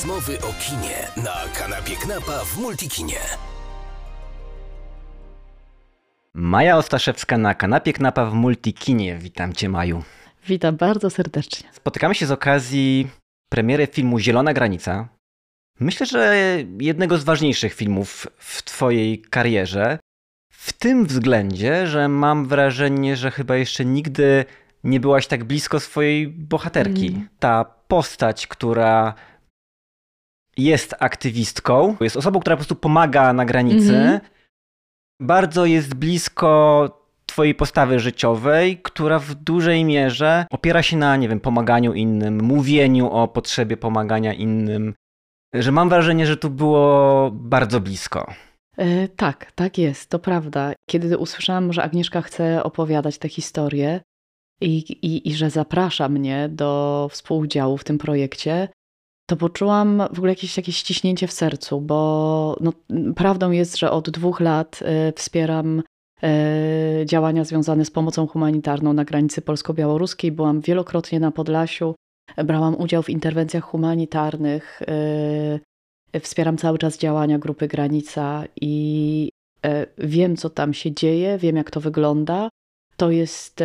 Rozmowy o kinie na kanapie Knapa w Multikinie. Maja Ostaszewska na kanapie Knapa w Multikinie. Witam Cię, Maju. Witam bardzo serdecznie. Spotykamy się z okazji premiery filmu Zielona Granica. Myślę, że jednego z ważniejszych filmów w Twojej karierze. W tym względzie, że mam wrażenie, że chyba jeszcze nigdy nie byłaś tak blisko swojej bohaterki. Mm. Ta postać, która jest aktywistką, jest osobą, która po prostu pomaga na granicy. -hmm. Bardzo jest blisko twojej postawy życiowej, która w dużej mierze opiera się na, nie wiem, pomaganiu innym, mówieniu o potrzebie pomagania innym. Że mam wrażenie, że tu było bardzo blisko. E, tak, tak jest, to prawda. Kiedy usłyszałam, że Agnieszka chce opowiadać tę historię i, i, i że zaprasza mnie do współudziału w tym projekcie, to poczułam w ogóle jakieś, jakieś ściśnięcie w sercu, bo no, prawdą jest, że od dwóch lat y, wspieram y, działania związane z pomocą humanitarną na granicy polsko-białoruskiej. Byłam wielokrotnie na Podlasiu, brałam udział w interwencjach humanitarnych, y, wspieram cały czas działania Grupy Granica i wiem, co tam się dzieje, wiem, jak to wygląda. To jest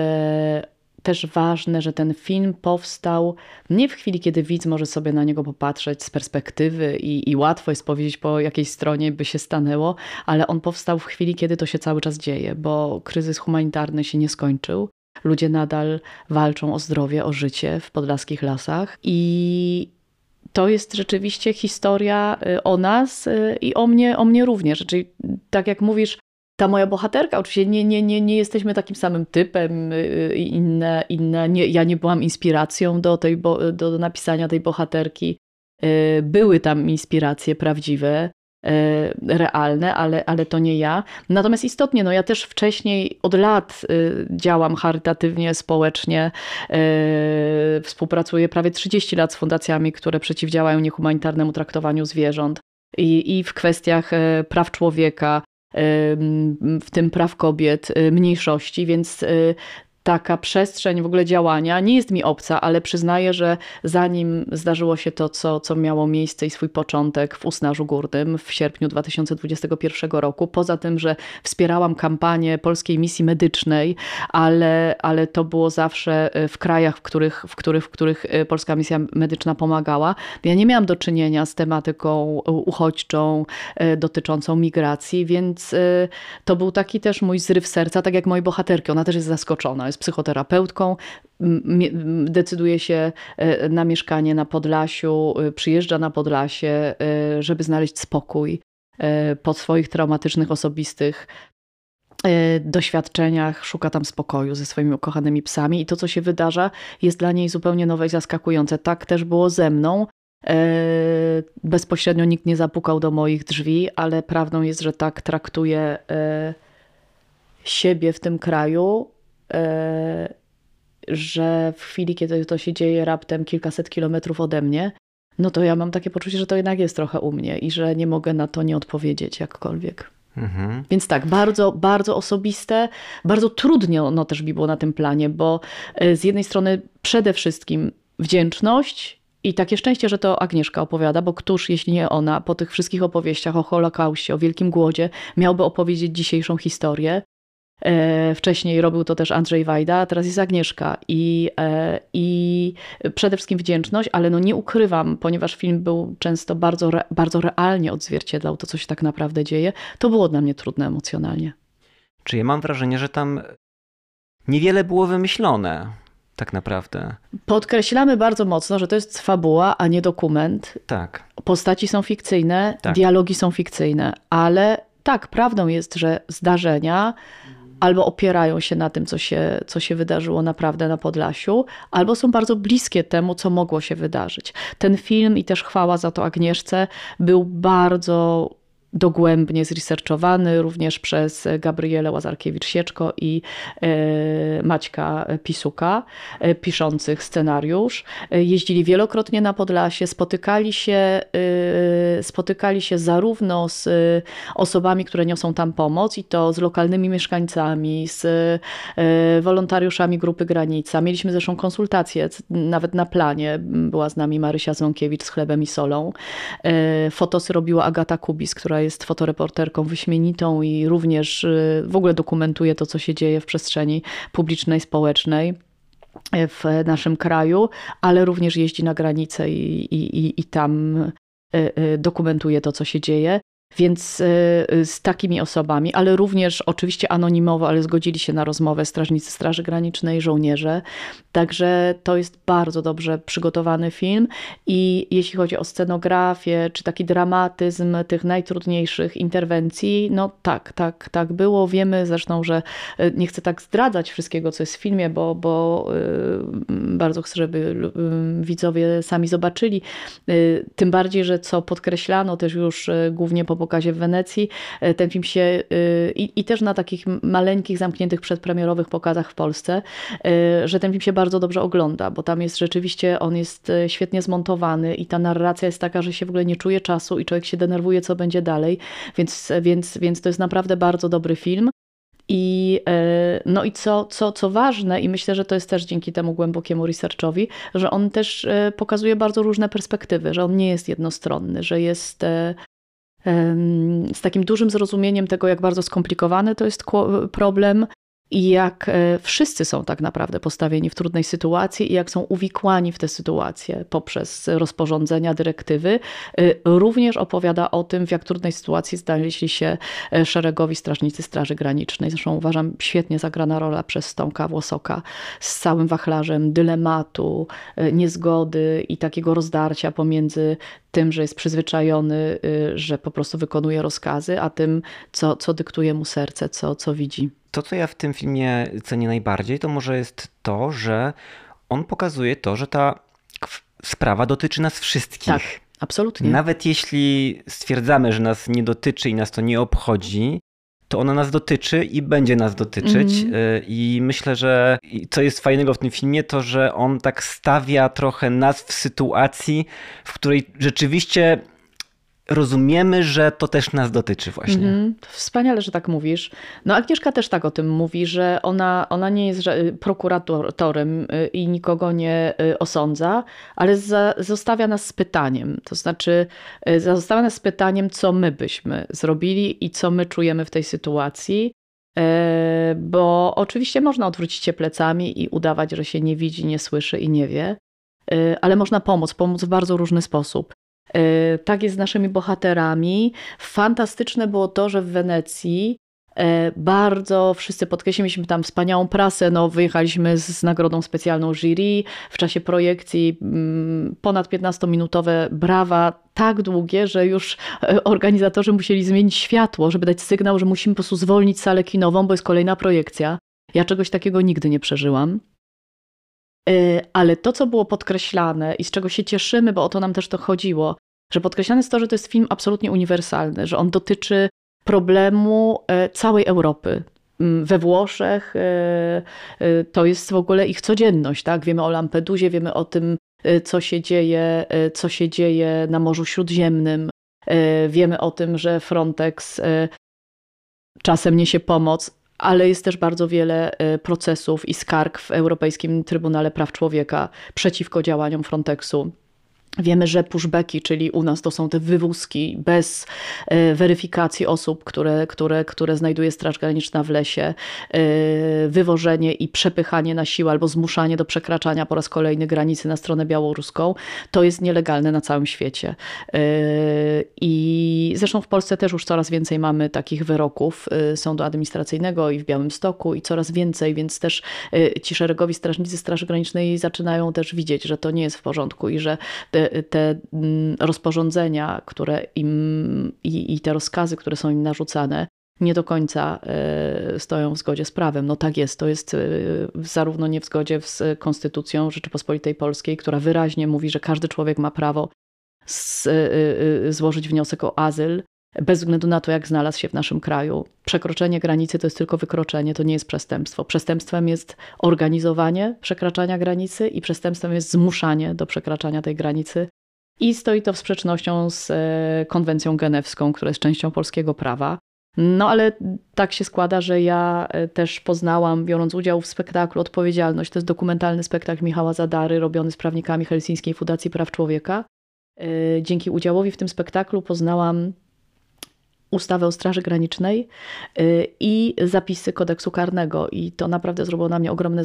też ważne, że ten film powstał nie w chwili, kiedy widz może sobie na niego popatrzeć z perspektywy i, i łatwo jest powiedzieć, po jakiej stronie by się stanęło, ale on powstał w chwili, kiedy to się cały czas dzieje, bo kryzys humanitarny się nie skończył. Ludzie nadal walczą o zdrowie, o życie w podlaskich lasach i to jest rzeczywiście historia y, o nas y, i o mnie, o mnie również. Czyli tak jak mówisz, ta moja bohaterka, oczywiście nie, nie, nie, nie jesteśmy takim samym typem, y, y, inne, inne nie, ja nie byłam inspiracją do, tej, do napisania tej bohaterki. Y, były tam inspiracje prawdziwe, realne, ale, ale to nie ja. Natomiast istotnie, no ja też wcześniej od lat działam charytatywnie, społecznie, współpracuję prawie 30 lat z fundacjami, które przeciwdziałają niehumanitarnemu traktowaniu zwierząt. I, i w kwestiach praw człowieka, w tym praw kobiet, y, mniejszości, więc y, taka przestrzeń w ogóle działania nie jest mi obca, ale przyznaję, że zanim zdarzyło się to, co, co miało miejsce i swój początek w Usnarzu Górnym w sierpniu 2021 roku, poza tym, że wspierałam kampanię polskiej misji medycznej, ale, ale to było zawsze e, w krajach, w których, w, których, w których e, polska misja medyczna pomagała. Ja nie miałam do czynienia z tematyką uchodźczą dotyczącą migracji, więc to był taki też mój zryw serca, tak jak mojej bohaterki. Ona też jest zaskoczona jest psychoterapeutką, decyduje się e, na mieszkanie na Podlasiu, e, przyjeżdża na Podlasie, e, żeby znaleźć spokój po swoich traumatycznych, osobistych doświadczeniach, szuka tam spokoju ze swoimi ukochanymi psami i to, co się wydarza, jest dla niej zupełnie nowe i zaskakujące. Tak też było ze mną. Bezpośrednio nikt nie zapukał do moich drzwi, ale prawdą jest, że tak traktuję siebie w tym kraju, że w chwili, kiedy to się dzieje raptem kilkaset kilometrów ode mnie, no to ja mam takie poczucie, że to jednak jest trochę u mnie i że nie mogę na to nie odpowiedzieć jakkolwiek. Mhm. Więc tak, bardzo, bardzo osobiste, bardzo trudnie ono też mi było na tym planie, bo e, z jednej strony przede wszystkim wdzięczność i takie szczęście, że to Agnieszka opowiada, bo któż, jeśli nie ona, po tych wszystkich opowieściach o Holokauście, o Wielkim Głodzie, miałby opowiedzieć dzisiejszą historię. E, wcześniej robił to też Andrzej Wajda, a teraz jest Agnieszka. I, e, I przede wszystkim wdzięczność, ale no nie ukrywam, ponieważ film był często bardzo, bardzo realnie odzwierciedlał to, co się tak naprawdę dzieje, to było dla mnie trudne emocjonalnie. Czy ja mam wrażenie, że tam niewiele było wymyślone? Tak naprawdę. Podkreślamy bardzo mocno, że to jest fabuła, a nie dokument. Tak. Postaci są fikcyjne, tak. dialogi są fikcyjne, ale tak, prawdą jest, że zdarzenia albo opierają się na tym, co się, co się wydarzyło naprawdę na Podlasiu, albo są bardzo bliskie temu, co mogło się wydarzyć. Ten film i też chwała za to Agnieszce był bardzo dogłębnie zresearchowany również przez Gabrielę Łazarkiewicz-Sieczko i Maćka Pisuka, piszących scenariusz. Jeździli wielokrotnie na Podlasie, spotykali się, spotykali się zarówno z osobami, które niosą tam pomoc i to z lokalnymi mieszkańcami, z wolontariuszami Grupy Granica. Mieliśmy zresztą konsultacje, nawet na planie była z nami Marysia Ząkiewicz z Chlebem i Solą. Fotosy robiła Agata Kubis, która jest fotoreporterką wyśmienitą i również y, w ogóle dokumentuje to, co się dzieje w przestrzeni publicznej, społecznej w naszym kraju, ale również jeździ na granicę i, i, i tam y, y, dokumentuje to, co się dzieje. Więc z takimi osobami, ale również oczywiście anonimowo, ale zgodzili się na rozmowę strażnicy Straży Granicznej, żołnierze. Także to jest bardzo dobrze przygotowany film i jeśli chodzi o scenografię, czy taki dramatyzm tych najtrudniejszych interwencji, no tak, tak, tak było. Wiemy zresztą, że e, nie chcę tak zdradzać wszystkiego, co jest w filmie, bo, bo bardzo chcę, żeby widzowie sami zobaczyli. Tym bardziej, że co podkreślano też już głównie po pokazie w Wenecji, ten film się i też na takich maleńkich, zamkniętych przedpremierowych pokazach w Polsce, że ten film się bardzo dobrze ogląda, bo tam jest rzeczywiście, on jest e, świetnie zmontowany i ta narracja jest taka, że się w ogóle nie czuje czasu i człowiek się denerwuje, co będzie dalej, więc, więc, więc to jest naprawdę bardzo dobry film. I, e, no i co, co, co ważne, i myślę, że to jest też dzięki temu głębokiemu researchowi, że on też e, pokazuje bardzo różne perspektywy, że on nie jest jednostronny, że jest z takim dużym zrozumieniem tego, jak bardzo skomplikowany to jest problem, i jak e, wszyscy są tak naprawdę postawieni w trudnej sytuacji i jak są uwikłani w tę sytuację poprzez rozporządzenia, dyrektywy, e, również opowiada o tym, w jak trudnej sytuacji znaleźli się e, szeregowi strażnicy Straży Granicznej. Zresztą uważam świetnie zagrana rola przez Tomka Włosoka z całym wachlarzem dylematu, niezgody i takiego rozdarcia pomiędzy tym, że jest przyzwyczajony, że po prostu wykonuje rozkazy, a tym, co, co dyktuje mu serce, co, co widzi. To, co ja w tym filmie cenię najbardziej, to może jest to, że on pokazuje to, że ta sprawa dotyczy nas wszystkich. Tak, absolutnie. Nawet jeśli stwierdzamy, że nas nie dotyczy i nas to nie obchodzi, to ona nas dotyczy i będzie nas dotyczyć. Mm. I myślę, że co jest fajnego w tym filmie, to że on tak stawia trochę nas w sytuacji, w której rzeczywiście rozumiemy, że to też nas dotyczy właśnie. Mm, wspaniale, że tak mówisz. No Agnieszka też tak o tym mówi, że ona, ona nie jest prokuratorem y, i nikogo nie y, osądza, ale za, zostawia nas z pytaniem. To znaczy y, zostawia nas z pytaniem, co my byśmy zrobili i co my czujemy w tej sytuacji. Bo oczywiście można odwrócić się plecami i udawać, że się nie widzi, nie słyszy i nie wie, ale można pomóc, pomóc w bardzo różny sposób. E, tak jest z naszymi bohaterami. Fantastyczne było to, że w Wenecji e, bardzo wszyscy podkreśliliśmy tam wspaniałą prasę, no wyjechaliśmy z, z nagrodą specjalną jury, w czasie projekcji mm, ponad 15-minutowe brawa, tak długie, że już e, organizatorzy musieli zmienić światło, żeby dać sygnał, że musimy po prostu zwolnić salę kinową, bo jest kolejna projekcja. Ja czegoś takiego nigdy nie przeżyłam. Ale to, co było podkreślane i z czego się cieszymy, bo o to nam też to chodziło, że podkreślane jest to, że to jest film absolutnie uniwersalny, że on dotyczy problemu e, całej Europy. Mm, we Włoszech e, e, to jest w ogóle ich codzienność, tak? Wiemy o Lampedusie, wiemy o tym, co się dzieje, co się dzieje na Morzu Śródziemnym. Wiemy o tym, że Frontex czasem niesie pomoc, ale jest też bardzo wiele procesów i skarg w Europejskim Trybunale Praw Człowieka przeciwko działaniom Frontexu. Wiemy, że pushbacki, czyli u nas to są te wywózki bez e, weryfikacji osób, które, które, które znajduje Straż Graniczna w lesie, e, wywożenie i przepychanie na siłę albo zmuszanie do przekraczania po raz kolejny granicy na stronę białoruską, to jest nielegalne na całym świecie. E, I zresztą w Polsce też już coraz więcej mamy takich wyroków sądu administracyjnego i w Białymstoku i coraz więcej, więc też ci szeregowi strażnicy Straży Granicznej zaczynają też widzieć, że to nie jest w porządku i że te, mm, rozporządzenia, które im i, i te rozkazy, które są im narzucane, nie do końca e, stoją w zgodzie z prawem. No tak jest, to jest e, zarówno nie w zgodzie z Konstytucją Rzeczypospolitej Polskiej, która wyraźnie mówi, że każdy człowiek ma prawo z, e, złożyć wniosek o azyl, bez względu na to, jak znalazł się w naszym kraju. Przekroczenie granicy to jest tylko wykroczenie, to nie jest przestępstwo. Przestępstwem jest organizowanie przekraczania granicy i przestępstwem jest zmuszanie do przekraczania tej granicy. I stoi to w sprzecznością z e, konwencją genewską, która jest częścią polskiego prawa. No ale tak się składa, że ja e, też poznałam, biorąc udział w spektaklu Odpowiedzialność, to jest dokumentalny spektakl Michała Zadary, robiony z prawnikami Helsińskiej Fundacji Praw Człowieka. E, dzięki udziałowi w tym spektaklu poznałam ustawę o Straży Granicznej y, i zapisy kodeksu karnego. I to naprawdę zrobiło na mnie ogromne,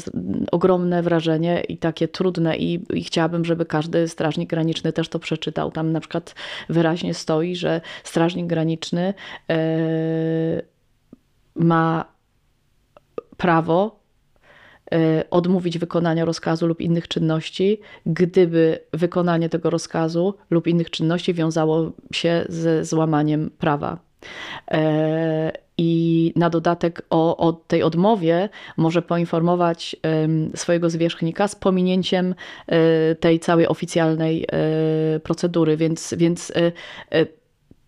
ogromne wrażenie i takie trudne. I, I chciałabym, żeby każdy strażnik graniczny też to przeczytał. Tam na przykład wyraźnie stoi, że strażnik graniczny yy, ma prawo y, odmówić wykonania rozkazu lub innych czynności, gdyby wykonanie tego rozkazu lub innych czynności wiązało się ze złamaniem prawa. E, I na dodatek o, o, tej odmowie może poinformować swojego zwierzchnika z pominięciem e, tej całej oficjalnej e, procedury. Więc, więc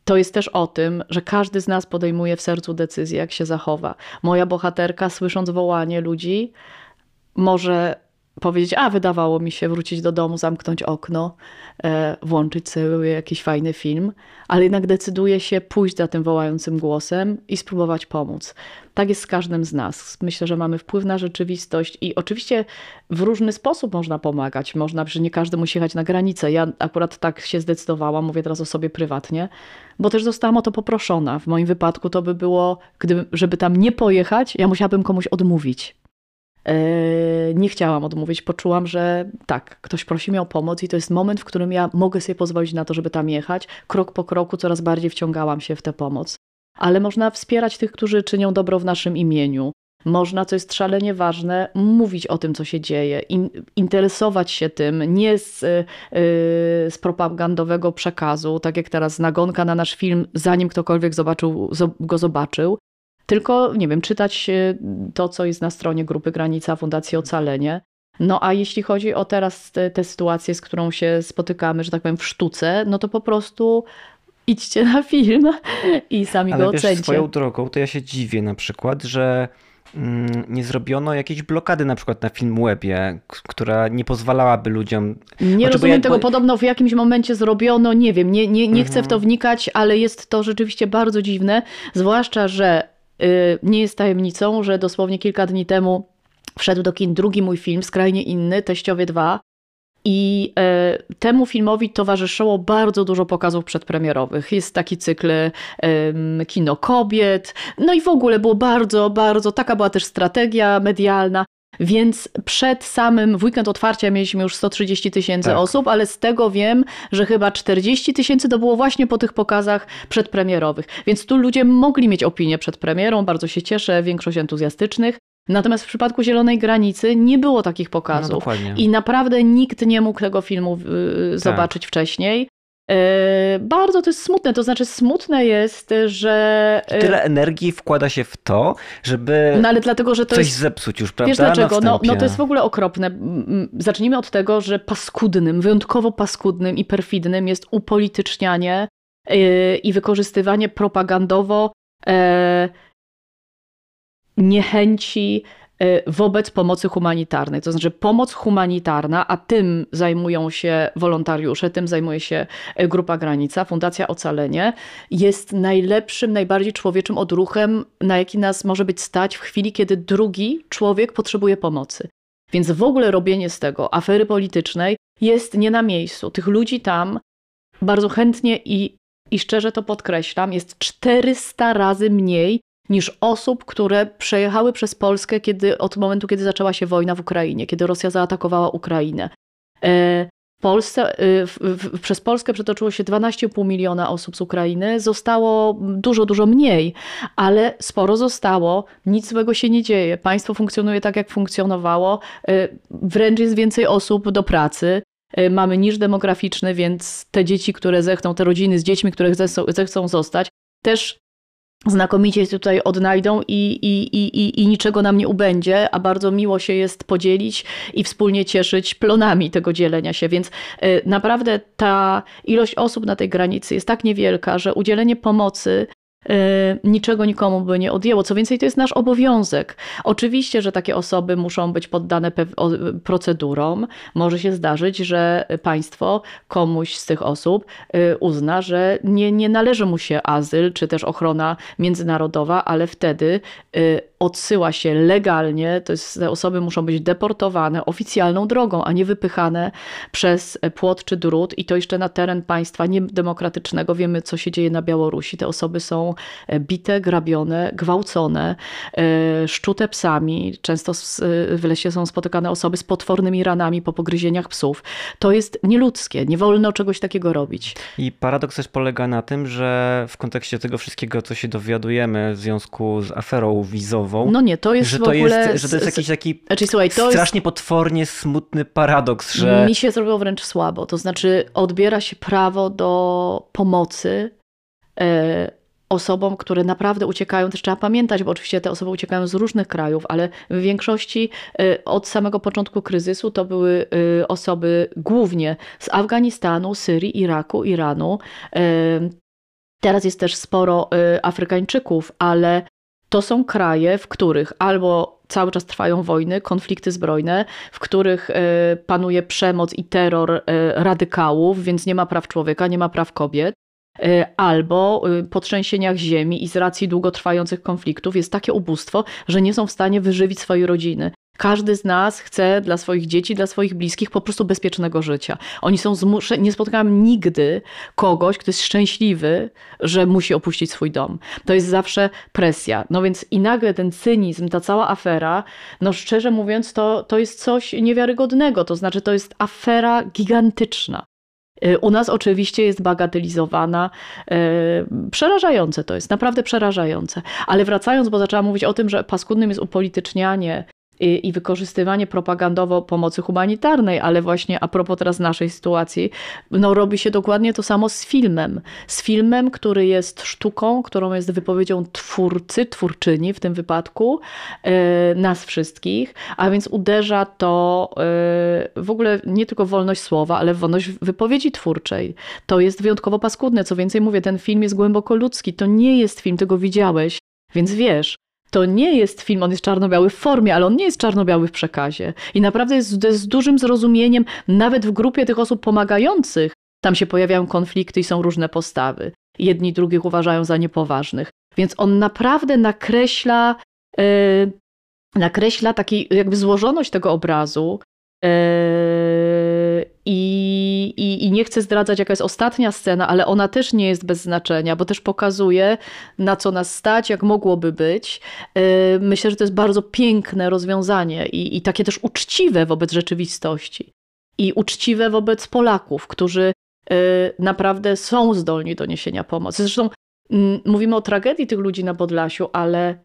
to jest też o tym, że każdy z nas podejmuje w sercu decyzję, jak się zachowa. Moja bohaterka, słysząc wołanie ludzi, może powiedzieć, a wydawało mi się wrócić do domu, zamknąć okno, e, włączyć sobie jakiś fajny film, ale jednak decyduje się pójść za tym wołającym głosem i spróbować pomóc. Tak jest z każdym z nas. Myślę, że mamy wpływ na rzeczywistość i oczywiście w różny sposób można pomagać. Można, że nie każdy musi jechać na granicę. Ja akurat tak się zdecydowałam, mówię teraz o sobie prywatnie, bo też zostałam o to poproszona. W moim wypadku to by było, gdyby, żeby tam nie pojechać, ja musiałabym komuś odmówić nie chciałam odmówić. Poczułam, że tak, ktoś prosi mnie o pomoc i to jest moment, w którym ja mogę sobie pozwolić na to, żeby tam jechać. Krok po kroku coraz bardziej wciągałam się w tę pomoc. Ale można wspierać tych, którzy czynią dobro w naszym imieniu. Można, co jest szalenie ważne, mówić o tym, co się dzieje, in, interesować się tym, nie z, yy, z propagandowego przekazu, tak jak teraz nagonka na nasz film, zanim ktokolwiek zobaczył, go zobaczył, tylko, nie wiem, czytać e, to, co jest na stronie Grupy Granica Fundacji Ocalenie. No a jeśli chodzi o teraz tę sytuację, z którą się spotykamy, że tak powiem, w sztuce, no to po prostu idźcie na film i sami Ale go wiesz, ocencie. swoją drogą to ja się dziwię na przykład, że mm, nie zrobiono jakiejś blokady na przykład na Filmwebie, która nie pozwalałaby ludziom... Nie znaczy, rozumiem jak... tego, podobno w jakimś momencie zrobiono, nie wiem, nie, nie, nie mhm. chcę w to wnikać, ale jest to rzeczywiście bardzo dziwne, zwłaszcza, że nie jest tajemnicą, że dosłownie kilka dni temu wszedł do kin drugi mój film, skrajnie inny, Teściowie 2. I e, temu filmowi towarzyszyło bardzo dużo pokazów przedpremierowych. Jest taki cykl kino kobiet. No i w ogóle było bardzo, bardzo, taka była też strategia medialna. Więc przed samym w weekend otwarcia mieliśmy już 130 tysięcy tak. osób, ale z tego wiem, że chyba 40 tysięcy to było właśnie po tych pokazach przedpremierowych. Więc tu ludzie mogli mieć opinię przed premierą, bardzo się cieszę, większość entuzjastycznych. Natomiast w przypadku Zielonej Granicy nie było takich pokazów. No, I naprawdę nikt nie mógł tego filmu y, zobaczyć tak. wcześniej. E, bardzo to jest smutne, to znaczy smutne jest, że... E, tyle energii wkłada się w to, żeby no, ale dlatego, że to coś jest... zepsuć już, prawda? Wiesz dlaczego? No, no to jest w ogóle okropne. Zacznijmy od tego, że paskudnym, wyjątkowo paskudnym i perfidnym jest upolitycznianie e, i wykorzystywanie propagandowo niechęci E, wobec pomocy humanitarnej. To znaczy pomoc humanitarna, a tym zajmują się wolontariusze, tym zajmuje się e, Grupa Granica, Fundacja Ocalenie, jest najlepszym, najbardziej człowieczym odruchem, na jaki nas może być stać w chwili, kiedy drugi człowiek potrzebuje pomocy. Więc w ogóle robienie z tego afery politycznej jest nie na miejscu. Tych ludzi tam bardzo chętnie i, i szczerze to podkreślam, jest 400 razy mniej niż osób, które przejechały przez Polskę kiedy, od momentu, kiedy zaczęła się wojna w Ukrainie, kiedy Rosja zaatakowała Ukrainę. E, Polsce, e, w, w, przez Polskę przetoczyło się 12,5 miliona osób z Ukrainy. Zostało dużo, dużo mniej, ale sporo zostało. Nic złego się nie dzieje. Państwo funkcjonuje tak, jak funkcjonowało. E, wręcz jest więcej osób do pracy. Mamy niż demograficzny, więc te dzieci, które zechcą, te rodziny z dziećmi, które zechcą, zechcą zostać, też znakomicie się tutaj odnajdą i, i, i, i, niczego nam nie ubędzie, a bardzo miło się jest podzielić i wspólnie cieszyć plonami tego dzielenia się. Więc y, naprawdę ta ilość osób na tej granicy jest tak niewielka, że udzielenie pomocy niczego nikomu by nie odjęło. Co więcej, to jest nasz obowiązek. Oczywiście, że takie osoby muszą być poddane procedurom. Może się zdarzyć, że państwo komuś z tych osób y, uzna, że nie, nie należy mu się azyl czy też ochrona międzynarodowa, ale wtedy y, odsyła się legalnie, to jest, te osoby muszą być deportowane oficjalną drogą, a nie wypychane przez płot czy drut i to jeszcze na teren państwa niedemokratycznego. Wiemy, co się dzieje na Białorusi. Te osoby są e, bite, grabione, gwałcone, e, szczute psami. Często w lesie są spotykane osoby z potwornymi ranami po pogryzieniach psów. To jest nieludzkie, nie wolno czegoś takiego robić. I paradoks też polega na tym, że w kontekście tego wszystkiego, co się dowiadujemy w związku z aferą wizową, no nie, to jest że w ogóle... Jest, że to jest jakiś taki znaczy, słuchaj, to strasznie jest... potwornie smutny paradoks, że... Mi się zrobiło wręcz słabo. To znaczy odbiera się prawo do pomocy e, osobom, które naprawdę uciekają. Też trzeba pamiętać, bo oczywiście te osoby uciekają z różnych krajów, ale w większości e, od samego początku kryzysu to były e, osoby głównie z Afganistanu, Syrii, Iraku, Iranu. E, teraz jest też sporo Afrykańczyków, ale to są kraje, w których albo cały czas trwają wojny, konflikty zbrojne, w których panuje przemoc i terror radykałów, więc nie ma praw człowieka, nie ma praw kobiet. E, albo po trzęsieniach ziemi i z racji długotrwających konfliktów jest takie ubóstwo, że nie są w stanie wyżywić swojej rodziny. Każdy z nas chce dla swoich dzieci, dla swoich bliskich po prostu bezpiecznego życia. Oni są zmuszeni, nie spotkałam nigdy kogoś, kto jest szczęśliwy, że musi opuścić swój dom. To jest zawsze presja. No więc i nagle ten cynizm, ta cała afera, no szczerze mówiąc, to, to jest coś niewiarygodnego. To znaczy, to jest afera gigantyczna. Y, u nas oczywiście jest bagatelizowana. Y, przerażające to jest, naprawdę przerażające. Ale wracając, bo zaczęłam mówić o tym, że paskudnym jest upolitycznianie i, i wykorzystywanie propagandowo pomocy humanitarnej, ale właśnie a propos teraz naszej sytuacji, no robi się dokładnie to samo z filmem. Z filmem, który jest sztuką, którą jest wypowiedzią twórcy, twórczyni w tym wypadku, e, nas wszystkich, a więc uderza to e, w ogóle nie tylko wolność słowa, ale wolność wypowiedzi twórczej. To jest wyjątkowo paskudne. Co więcej mówię, ten film jest głęboko ludzki. To nie jest film, tego widziałeś, więc wiesz, to nie jest film, on jest czarno-biały w formie, ale on nie jest czarno-biały w przekazie. I naprawdę jest z dużym zrozumieniem, nawet w grupie tych osób pomagających, tam się pojawiają konflikty i są różne postawy. Jedni drugich uważają za niepoważnych. Więc on naprawdę nakreśla, yy, nakreśla taki jakby złożoność tego obrazu, Yy, Nie chcę zdradzać, jaka jest ostatnia scena, ale ona też nie jest bez znaczenia, bo też pokazuje, na co nas stać, jak mogłoby być. Yy, myślę, że to jest bardzo piękne rozwiązanie i, i takie też uczciwe wobec rzeczywistości. I uczciwe wobec Polaków, którzy yy, naprawdę są zdolni do niesienia pomocy. Zresztą mm, mówimy o tragedii tych ludzi na Podlasiu, ale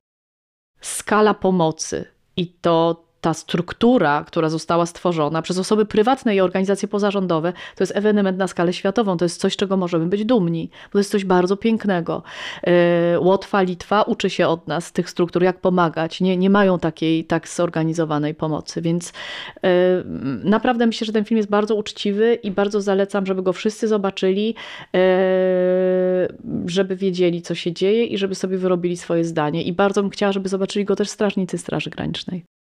skala pomocy i to ta struktura, która została stworzona przez osoby prywatne i organizacje pozarządowe, to jest ewenement na skalę światową. To jest coś, czego możemy być dumni, bo to jest coś bardzo pięknego. E, Łotwa, Litwa uczy się od nas tych struktur, jak pomagać. Nie, nie mają takiej tak zorganizowanej pomocy, więc e, naprawdę myślę, że ten film jest bardzo uczciwy i bardzo zalecam, żeby go wszyscy zobaczyli, e, żeby wiedzieli, co się dzieje i żeby sobie wyrobili swoje zdanie. I bardzo bym chciała, żeby zobaczyli go też strażnicy Straży Granicznej.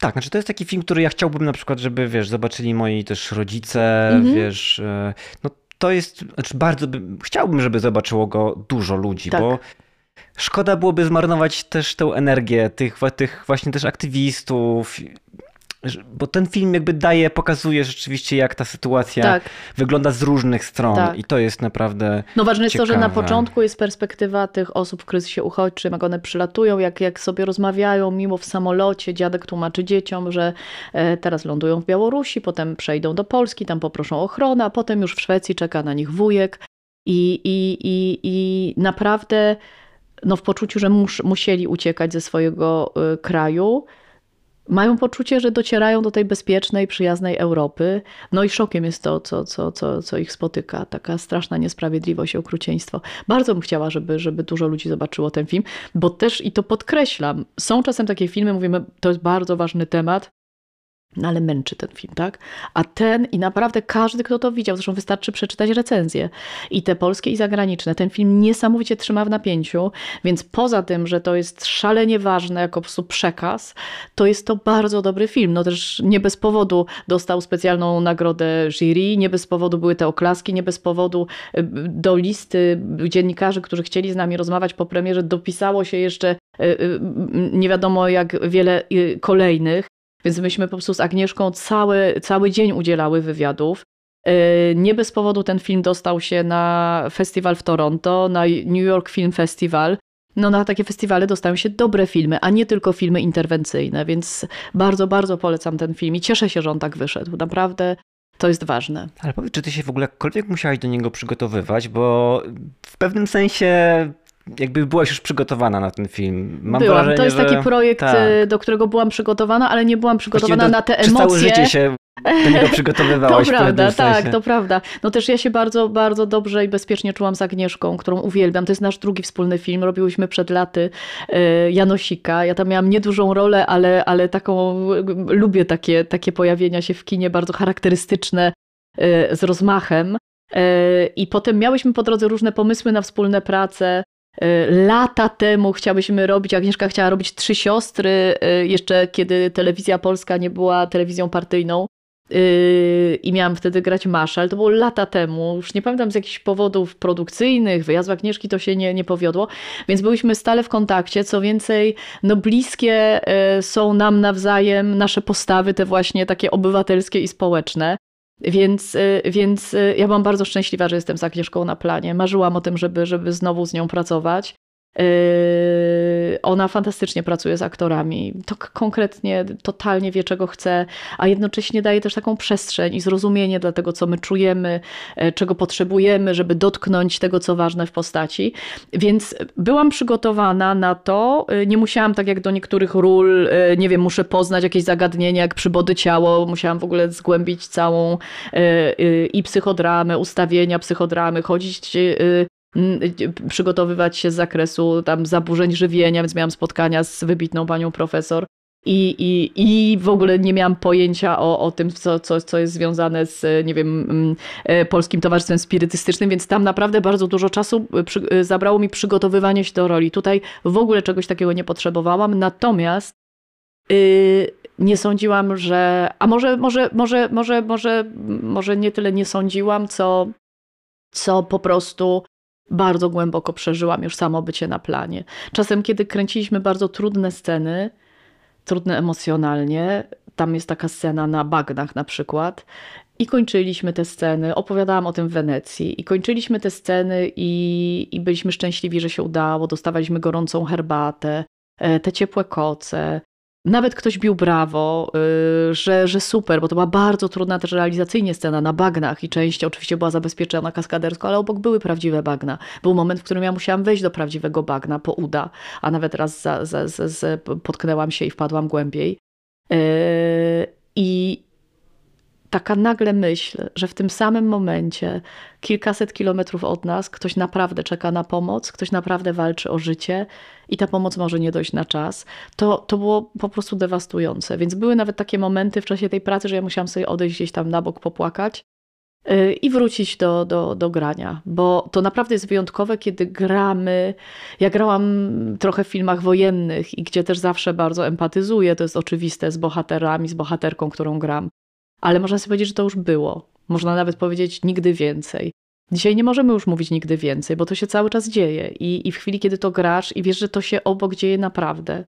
Tak, znaczy to jest taki film, który ja chciałbym na przykład, żeby, wiesz, zobaczyli moi też rodzice, mhm. wiesz, e, no to jest, znaczy bardzo bym, chciałbym, żeby zobaczyło go dużo ludzi, tak. bo szkoda byłoby zmarnować też tę energię tych, tych właśnie też aktywistów, bo ten film jakby daje, pokazuje rzeczywiście jak ta sytuacja tak. wygląda z różnych stron tak. i to jest naprawdę No ważne jest ciekawe. to, że na początku jest perspektywa tych osób w kryzysie uchodźczym, jak one przylatują, jak, jak sobie rozmawiają mimo w samolocie, dziadek tłumaczy dzieciom, że e, teraz lądują w Białorusi, potem przejdą do Polski, tam poproszą o ochronę, a potem już w Szwecji czeka na nich wujek i, i, i, i naprawdę no w poczuciu, że mus, musieli uciekać ze swojego y, kraju, mają poczucie, że docierają do tej bezpiecznej, przyjaznej Europy. No i szokiem jest to, co, co, co, co ich spotyka. Taka straszna niesprawiedliwość okrucieństwo. Bardzo bym chciała, żeby, żeby dużo ludzi zobaczyło ten film, bo też, i to podkreślam, są czasem takie filmy, mówimy, to jest bardzo ważny temat, no ale męczy ten film, tak? A ten i naprawdę każdy, kto to widział, zresztą wystarczy przeczytać recenzje i te polskie i zagraniczne, ten film niesamowicie trzyma w napięciu, więc poza tym, że to jest szalenie ważne jako po przekaz, to jest to bardzo dobry film. No też nie bez powodu dostał specjalną nagrodę jury, nie bez powodu były te oklaski, nie bez powodu y, do listy dziennikarzy, którzy chcieli z nami rozmawiać po premierze, dopisało się jeszcze y, y, nie wiadomo jak wiele kolejnych. Więc myśmy po prostu z Agnieszką cały, cały dzień udzielały wywiadów. E, nie bez powodu ten film dostał się na festiwal w Toronto, na New York Film Festival. No na takie festiwale dostają się dobre filmy, a nie tylko filmy interwencyjne, więc bardzo, bardzo polecam ten film i cieszę się, że on tak wyszedł. Naprawdę to jest ważne. Ale powiedz, czy ty się w ogóle jakkolwiek musiałaś do niego przygotowywać, bo w pewnym sensie jakby byłaś już przygotowana na ten film. Mam byłam. Wrażenie, to jest że... taki projekt, tak. Y, do którego byłam przygotowana, ale nie byłam przygotowana do, na te emocje. całe życie się do niego przygotowywałaś. To prawda, tak, to prawda. No też ja się bardzo, bardzo dobrze i bezpiecznie czułam z Agnieszką, którą uwielbiam. To jest nasz drugi wspólny film. Robiłyśmy przed laty y, Janosika. Ja tam miałam niedużą rolę, ale, ale taką, lubię takie, takie pojawienia się w kinie, bardzo charakterystyczne, y, z rozmachem. I potem miałyśmy po drodze różne pomysły na wspólne prace. Y, lata temu chciałyśmy robić, Agnieszka chciała robić Trzy Siostry, y, jeszcze kiedy telewizja polska nie była telewizją partyjną y, i miałam wtedy grać Masza, ale to było lata temu, już nie pamiętam z jakichś powodów produkcyjnych, wyjazdu Agnieszki to się nie, nie powiodło, więc byliśmy stale w kontakcie, co więcej, no bliskie są nam nawzajem nasze postawy, te właśnie takie obywatelskie i społeczne. Więc, y, więc y, ja byłam bardzo szczęśliwa, że jestem z Agnieszką na planie. Marzyłam o tym, żeby, żeby znowu z nią pracować. Yy, ona fantastycznie pracuje z aktorami, to konkretnie, totalnie wie, czego chce, a jednocześnie daje też taką przestrzeń i zrozumienie dla tego, co my czujemy, e, czego potrzebujemy, żeby dotknąć tego, co ważne w postaci. Więc byłam przygotowana na to. E, nie musiałam, tak jak do niektórych ról, e, nie wiem, muszę poznać jakieś zagadnienie, jak przybody ciało. Musiałam w ogóle zgłębić całą i psychodramę, ustawienia psychodramy, chodzić przygotowywać się z zakresu tam zaburzeń żywienia, więc miałam spotkania z wybitną panią profesor. I, i, I w ogóle nie miałam pojęcia o, o tym, co, co, co jest związane z, nie wiem, e, Polskim Towarzystwem Spirytystycznym, więc tam naprawdę bardzo dużo czasu e, przy, e, zabrało mi przygotowywanie się do roli. Tutaj w ogóle czegoś takiego nie potrzebowałam, natomiast yy, nie sądziłam, że. A może, może, może, może, może, może nie tyle nie sądziłam, co, co po prostu bardzo głęboko przeżyłam już samo bycie na planie. Czasem, kiedy kręciliśmy bardzo trudne sceny, trudne emocjonalnie, tam jest taka scena na bagnach na przykład, i kończyliśmy te sceny. Opowiadałam o tym w Wenecji. I kończyliśmy te sceny, i, i byliśmy szczęśliwi, że się udało. Dostawaliśmy gorącą herbatę, e, te ciepłe koce. Nawet ktoś bił brawo, y, że, że super, bo to była bardzo trudna też realizacyjnie scena na bagnach i część oczywiście była zabezpieczona kaskadersko, ale obok były prawdziwe bagna. Był moment, w którym ja musiałam wejść do prawdziwego bagna po uda, a nawet raz za, za, za, potknęłam się i wpadłam głębiej. Y, I taka nagle myśl, że w tym samym momencie, kilkaset kilometrów od nas, ktoś naprawdę czeka na pomoc, ktoś naprawdę walczy o życie i ta pomoc może nie dojść na czas, to, to było po prostu dewastujące. Więc były nawet takie momenty w czasie tej pracy, że ja musiałam sobie odejść gdzieś tam na bok, popłakać y, i wrócić do, do, do grania, bo to naprawdę jest wyjątkowe, kiedy gramy. Ja grałam trochę w filmach wojennych i gdzie też zawsze bardzo empatyzuję, to jest oczywiste z bohaterami, z bohaterką, którą gram ale można sobie powiedzieć, że to już było. Można nawet powiedzieć nigdy więcej. Dzisiaj nie możemy już mówić nigdy więcej, bo to się cały czas dzieje i, i w chwili, kiedy to grasz i wiesz, że to się obok dzieje naprawdę,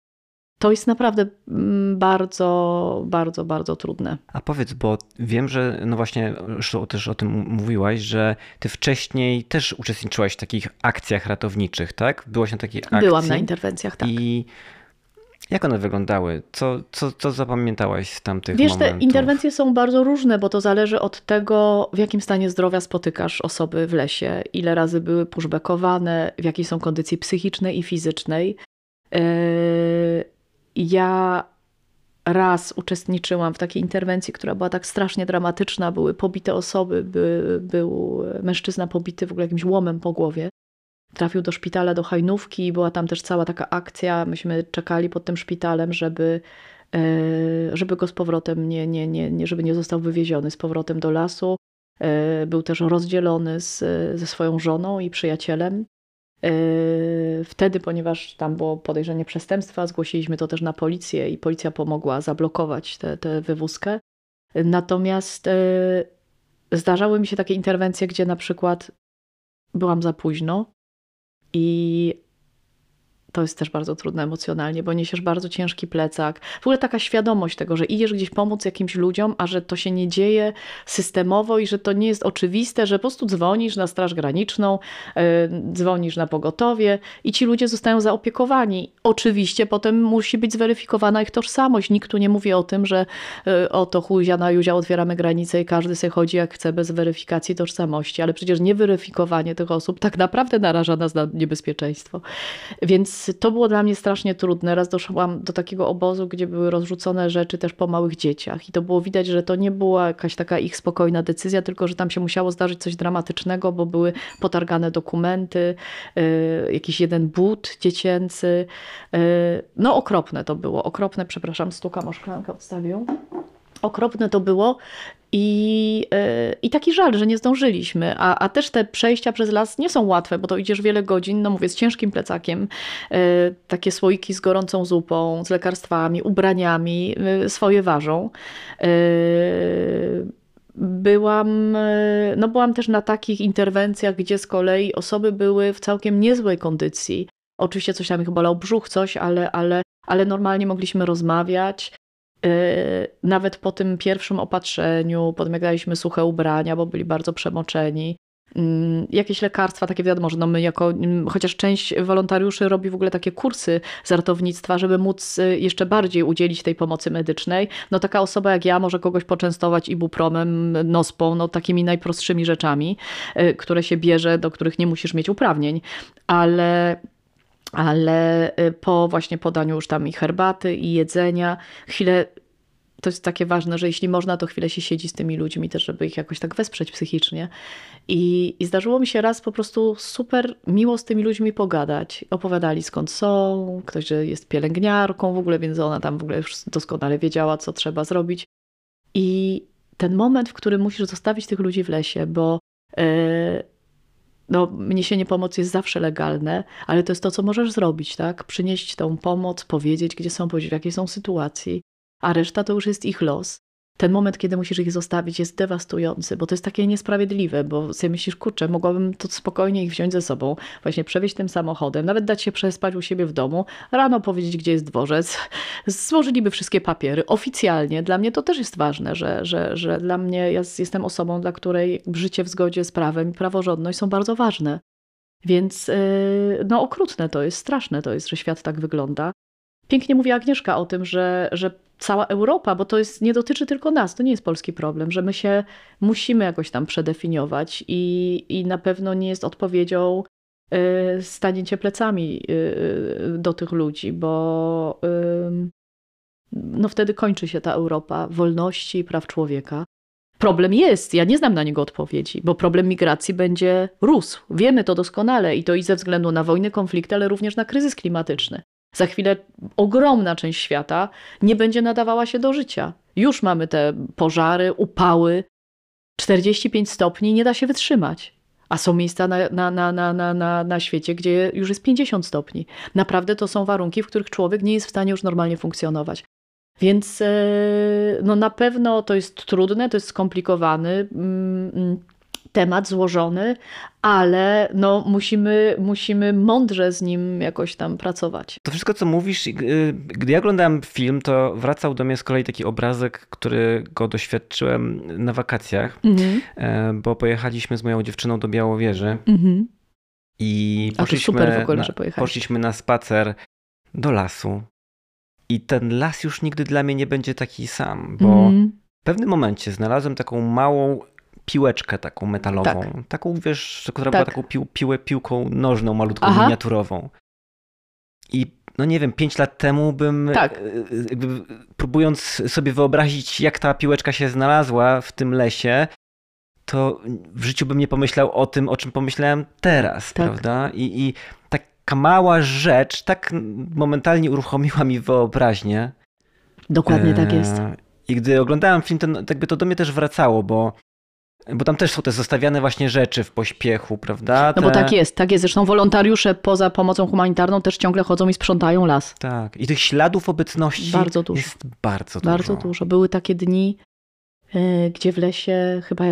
to jest naprawdę mm, bardzo, bardzo, bardzo trudne. A powiedz, bo wiem, że no właśnie też o tym mówiłaś, że ty wcześniej też uczestniczyłaś w takich akcjach ratowniczych, tak? Byłaś na takiej akcji. Byłam na interwencjach, tak. I jak one wyglądały? Co, co, co zapamiętałaś z tamtych Wiesz, momentów? te interwencje są bardzo różne, bo to zależy od tego, w jakim stanie zdrowia spotykasz osoby w lesie, ile razy były pushbackowane, w jakiej są kondycji psychicznej i fizycznej. Yy, ja raz uczestniczyłam w takiej interwencji, która była tak strasznie dramatyczna. Były pobite osoby, by, był mężczyzna pobity w ogóle jakimś łomem po głowie. Trafił do szpitala, do Hajnówki, była tam też cała taka akcja. Myśmy czekali pod tym szpitalem, żeby, e, żeby go z powrotem nie, nie, nie, nie, żeby nie został wywieziony z powrotem do lasu. E, był też rozdzielony z, ze swoją żoną i przyjacielem. Yy, wtedy, ponieważ tam było podejrzenie przestępstwa, zgłosiliśmy to też na policję i policja pomogła zablokować tę wywózkę. Natomiast zdarzały mi się takie interwencje, gdzie na przykład byłam za późno i to jest też bardzo trudne emocjonalnie, bo niesiesz bardzo ciężki plecak. W ogóle taka świadomość tego, że idziesz gdzieś pomóc jakimś ludziom, a że to się nie dzieje systemowo i że to nie jest oczywiste, że po prostu dzwonisz na Straż Graniczną, yy, dzwonisz na pogotowie i ci ludzie zostają zaopiekowani. Oczywiście potem musi być zweryfikowana ich tożsamość. Nikt tu nie mówi o tym, że yy, oto chuzia na Juzia otwieramy granicę i każdy sobie chodzi jak chce bez weryfikacji tożsamości, ale przecież nieweryfikowanie tych osób tak naprawdę naraża nas na niebezpieczeństwo. Więc to było dla mnie strasznie trudne. Raz doszłam do takiego obozu, gdzie były rozrzucone rzeczy też po małych dzieciach i to było widać, że to nie była jakaś taka ich spokojna decyzja, tylko że tam się musiało zdarzyć coś dramatycznego, bo były potargane dokumenty, yy, jakiś jeden but dziecięcy. Yy, no okropne to było, okropne, przepraszam, stukam o szklankę, odstawię. Okropne to było i, yy, I taki żal, że nie zdążyliśmy. A, a też te przejścia przez las nie są łatwe, bo to idziesz wiele godzin, no mówię, z ciężkim plecakiem. Yy, takie słoiki z gorącą zupą, z lekarstwami, ubraniami yy, swoje ważą. Byłam, no byłam też na takich interwencjach, gdzie z kolei osoby były w całkiem niezłej kondycji. Oczywiście coś tam ich bolał brzuch, coś, ale, ale, ale normalnie mogliśmy rozmawiać. Y, nawet po tym pierwszym opatrzeniu, daliśmy suche ubrania, bo byli bardzo przemoczeni, mm, jakieś lekarstwa, takie wiadomo, że no my jako, mm, chociaż część wolontariuszy robi w ogóle takie kursy z ratownictwa, żeby móc y, jeszcze bardziej udzielić tej pomocy medycznej, no taka osoba jak ja może kogoś poczęstować ibupromem, nospą, no takimi najprostszymi rzeczami, y, które się bierze, do których nie musisz mieć uprawnień, ale ale y, po właśnie podaniu już tam i herbaty, i jedzenia, chwilę to jest takie ważne, że jeśli można, to chwilę się siedzi z tymi ludźmi też, żeby ich jakoś tak wesprzeć psychicznie. I, I zdarzyło mi się raz po prostu super miło z tymi ludźmi pogadać. Opowiadali skąd są, ktoś, że jest pielęgniarką w ogóle, więc ona tam w ogóle już doskonale wiedziała, co trzeba zrobić. I ten moment, w którym musisz zostawić tych ludzi w lesie, bo yy, no, niesienie pomocy jest zawsze legalne, ale to jest to, co możesz zrobić, tak? Przynieść tą pomoc, powiedzieć, gdzie są, powiedzieć, w jakiej są sytuacji, a reszta to już jest ich los ten moment, kiedy musisz ich zostawić, jest dewastujący, bo to jest takie niesprawiedliwe, bo sobie myślisz, kurczę, mogłabym to spokojnie ich wziąć ze sobą, właśnie przewieźć tym samochodem, nawet dać się przespać u siebie w domu, rano powiedzieć, gdzie jest dworzec, złożyliby wszystkie papiery oficjalnie. Dla mnie to też jest ważne, że, że, że dla mnie, ja jestem osobą, dla której życie w zgodzie z prawem i praworządność są bardzo ważne. Więc yy, no okrutne to jest, straszne to jest, że świat tak wygląda. Pięknie mówi Agnieszka o tym, że, że cała Europa, bo to jest, nie dotyczy tylko nas, to nie jest polski problem, że my się musimy jakoś tam przedefiniować i, i na pewno nie jest odpowiedzią y, stanięcie plecami y, do tych ludzi, bo y, no wtedy kończy się ta Europa wolności i praw człowieka. Problem jest, ja nie znam na niego odpowiedzi, bo problem migracji będzie rósł. Wiemy to doskonale i to i ze względu na wojny, konflikty, ale również na kryzys klimatyczny. Za chwilę ogromna część świata nie będzie nadawała się do życia. Już mamy te pożary, upały. 45 stopni nie da się wytrzymać. A są miejsca na, na, na, na, na, na świecie, gdzie już jest 50 stopni. Naprawdę to są warunki, w których człowiek nie jest w stanie już normalnie funkcjonować. Więc e, no na pewno to jest trudne, to jest skomplikowany. Temat złożony, ale no musimy, musimy mądrze z nim jakoś tam pracować. To wszystko, co mówisz, y, gdy ja oglądałem film, to wracał do mnie z kolei taki obrazek, który go doświadczyłem na wakacjach, mhm. E, bo pojechaliśmy z moją dziewczyną do Białowieży mhm. i poszliśmy, ogóle, na, poszliśmy na spacer do lasu. I ten las już nigdy dla mnie nie będzie taki sam, bo mhm. w pewnym momencie znalazłem taką małą piłeczkę taką metalową. Tak. Taką, wiesz, która tak. była taką pił, piłę, piłką nożną, malutką, Aha. miniaturową. I no nie wiem, pięć lat temu bym, Tak. e, jakby próbując sobie wyobrazić, jak ta piłeczka się znalazła w tym lesie, to w życiu bym nie pomyślał o tym, o czym pomyślałem teraz, Tak. prawda? I, I taka mała rzecz tak momentalnie uruchomiła mi wyobraźnię. Dokładnie tak jest. E, I gdy oglądałem film, to no, jakby to do mnie też wracało, bo, bo tam też są te zostawiane właśnie rzeczy w pośpiechu, prawda? No bo Te- tak jest, tak jest. Zresztą wolontariusze poza pomocą humanitarną też ciągle chodzą i sprzątają las. Tak. I tych śladów obecności Bardzo dużo. jest bardzo dużo. Bardzo dużo. Były takie dni, e, gdzie w lesie chyba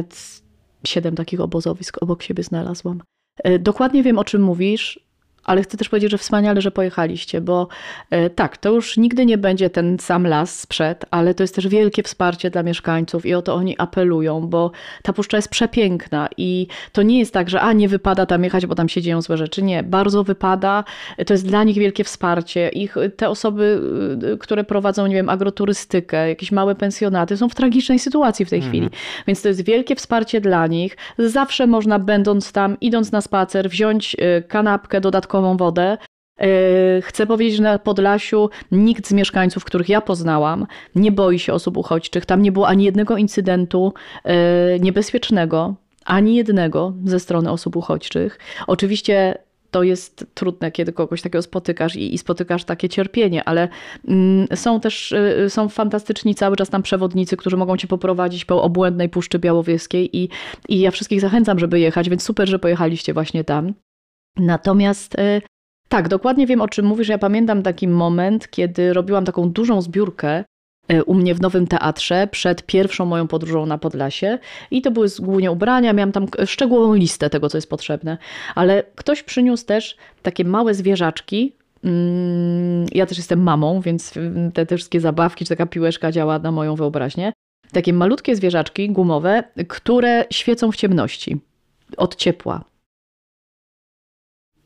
siedem takich obozowisk obok siebie znalazłam. E, Dokładnie wiem, o czym mówisz, ale chcę też powiedzieć, że wspaniale, że pojechaliście, bo e, tak, to już nigdy nie będzie ten sam las sprzed, ale to jest też wielkie wsparcie dla mieszkańców i o to oni apelują, bo ta puszcza jest przepiękna i to nie jest tak, że a nie wypada tam jechać, bo tam się dzieją złe rzeczy. Nie, bardzo wypada. To jest dla nich wielkie wsparcie. Ich, te osoby, y, które prowadzą, nie wiem, agroturystykę, jakieś małe pensjonaty, są w tragicznej sytuacji w tej chwili. Więc to jest wielkie wsparcie dla nich. Zawsze można, będąc tam, idąc na spacer, wziąć y, kanapkę, dodatkową wodę. Y, Chcę powiedzieć, że na Podlasiu nikt z mieszkańców, których ja poznałam, nie boi się osób uchodźczych. Tam nie było ani jednego incydentu y, niebezpiecznego, ani jednego ze strony osób uchodźczych. Oczywiście to jest trudne, kiedy kogoś takiego spotykasz i, i spotykasz takie cierpienie, ale mm, są też y, są fantastyczni cały czas tam przewodnicy, którzy mogą cię poprowadzić po obłędnej Puszczy Białowieskiej i, i ja wszystkich zachęcam, żeby jechać, więc super, że pojechaliście właśnie tam. Natomiast y, tak, dokładnie wiem o czym mówisz. Ja pamiętam taki moment, kiedy robiłam taką dużą zbiórkę y, u mnie w Nowym Teatrze przed pierwszą moją podróżą na Podlasie i to były głównie ubrania, miałam tam szczegółową listę tego, co jest potrzebne, ale ktoś przyniósł też takie małe zwierzaczki, Mm, Ja też jestem mamą, więc te, te wszystkie zabawki, czy taka piłeczka działa na moją wyobraźnię. Takie malutkie zwierzaczki gumowe, które świecą w ciemności od ciepła.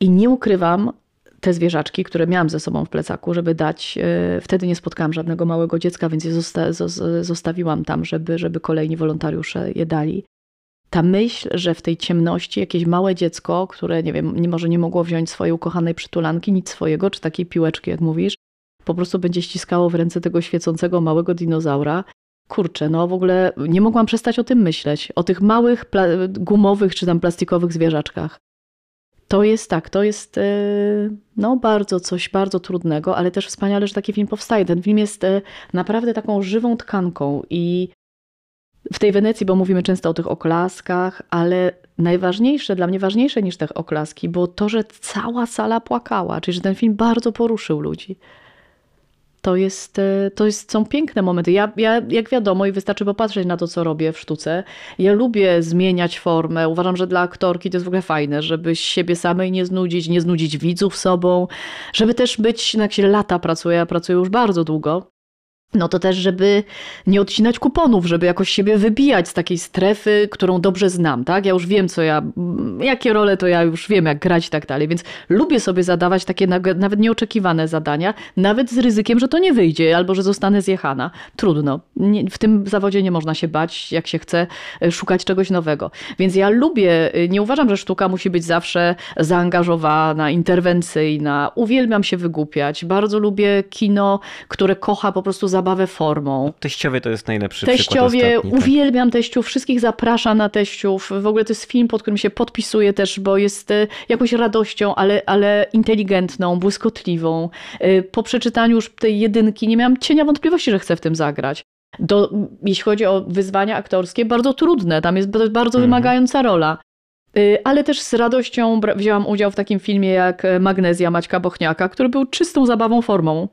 I nie ukrywam, te zwierzaczki, które miałam ze sobą w plecaku, żeby dać. e, Wtedy nie spotkałam żadnego małego dziecka, więc je zosta- zos- zostawiłam tam, żeby, żeby kolejni wolontariusze je dali. Ta myśl, że w tej ciemności jakieś małe dziecko, które nie wiem, może nie mogło wziąć swojej ukochanej przytulanki, nic swojego, czy takiej piłeczki, jak mówisz, po prostu będzie ściskało w ręce tego świecącego małego dinozaura. Kurczę, no w ogóle nie mogłam przestać o tym myśleć. O tych małych, gumowych czy tam plastikowych zwierzaczkach. To jest tak, to jest yy, no bardzo coś bardzo trudnego, ale też wspaniale, że taki film powstaje. Ten film jest yy, naprawdę taką żywą tkanką i w tej Wenecji, bo mówimy często o tych oklaskach, ale najważniejsze, dla mnie ważniejsze niż te oklaski, było to, że cała sala płakała, czyli że ten film bardzo poruszył ludzi. To, jest, e, to jest, są piękne momenty. Ja, ja, jak wiadomo, i wystarczy popatrzeć na to, co robię w sztuce, ja lubię zmieniać formę. Uważam, że dla aktorki to jest w ogóle fajne, żeby siebie samej nie znudzić, nie znudzić widzów sobą, żeby też być, no jak się lata pracuje, ja pracuję już bardzo długo, no to też, żeby nie odcinać kuponów, żeby jakoś siebie wybijać z takiej strefy, którą dobrze znam, tak? Ja już wiem, co ja, jakie role to ja już wiem, jak grać i tak dalej, więc lubię sobie zadawać takie nawet nieoczekiwane zadania, nawet z ryzykiem, że to nie wyjdzie albo że zostanę zjechana. Trudno. Nie, w tym zawodzie nie można się bać, jak się chce e, szukać czegoś nowego. Więc ja lubię, e, nie uważam, że sztuka musi być zawsze zaangażowana, interwencyjna. Uwielbiam się wygłupiać. Bardzo lubię kino, które kocha po prostu zabawę formą. Teściowie to jest najlepszy Teściowie, przykład ostatni, tak. uwielbiam teściów, wszystkich zapraszam na teściów. W ogóle to jest film, pod którym się podpisuję też, bo jest e, jakąś radością, ale, ale inteligentną, błyskotliwą. E, Po przeczytaniu już tej jedynki nie miałam cienia wątpliwości, że chcę w tym zagrać. Do, jeśli chodzi o wyzwania aktorskie, bardzo trudne, tam jest bardzo Mhm. wymagająca rola. Y, Ale też z radością wzięłam udział w takim filmie jak e, Magnezja Maćka Bochniaka, który był czystą zabawą formą.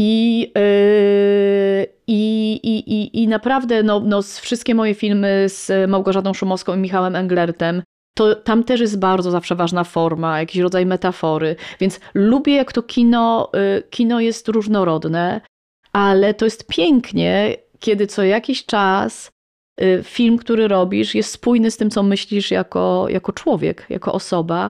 I, yy, i, i, i, i naprawdę no, no, wszystkie moje filmy z Małgorzatą Szumowską i Michałem Englertem, to tam też jest bardzo zawsze ważna forma, jakiś rodzaj metafory. Więc lubię, jak to kino, y, kino jest różnorodne, ale to jest pięknie, kiedy co jakiś czas y, film, który robisz, jest spójny z tym, co myślisz jako, jako człowiek, jako osoba.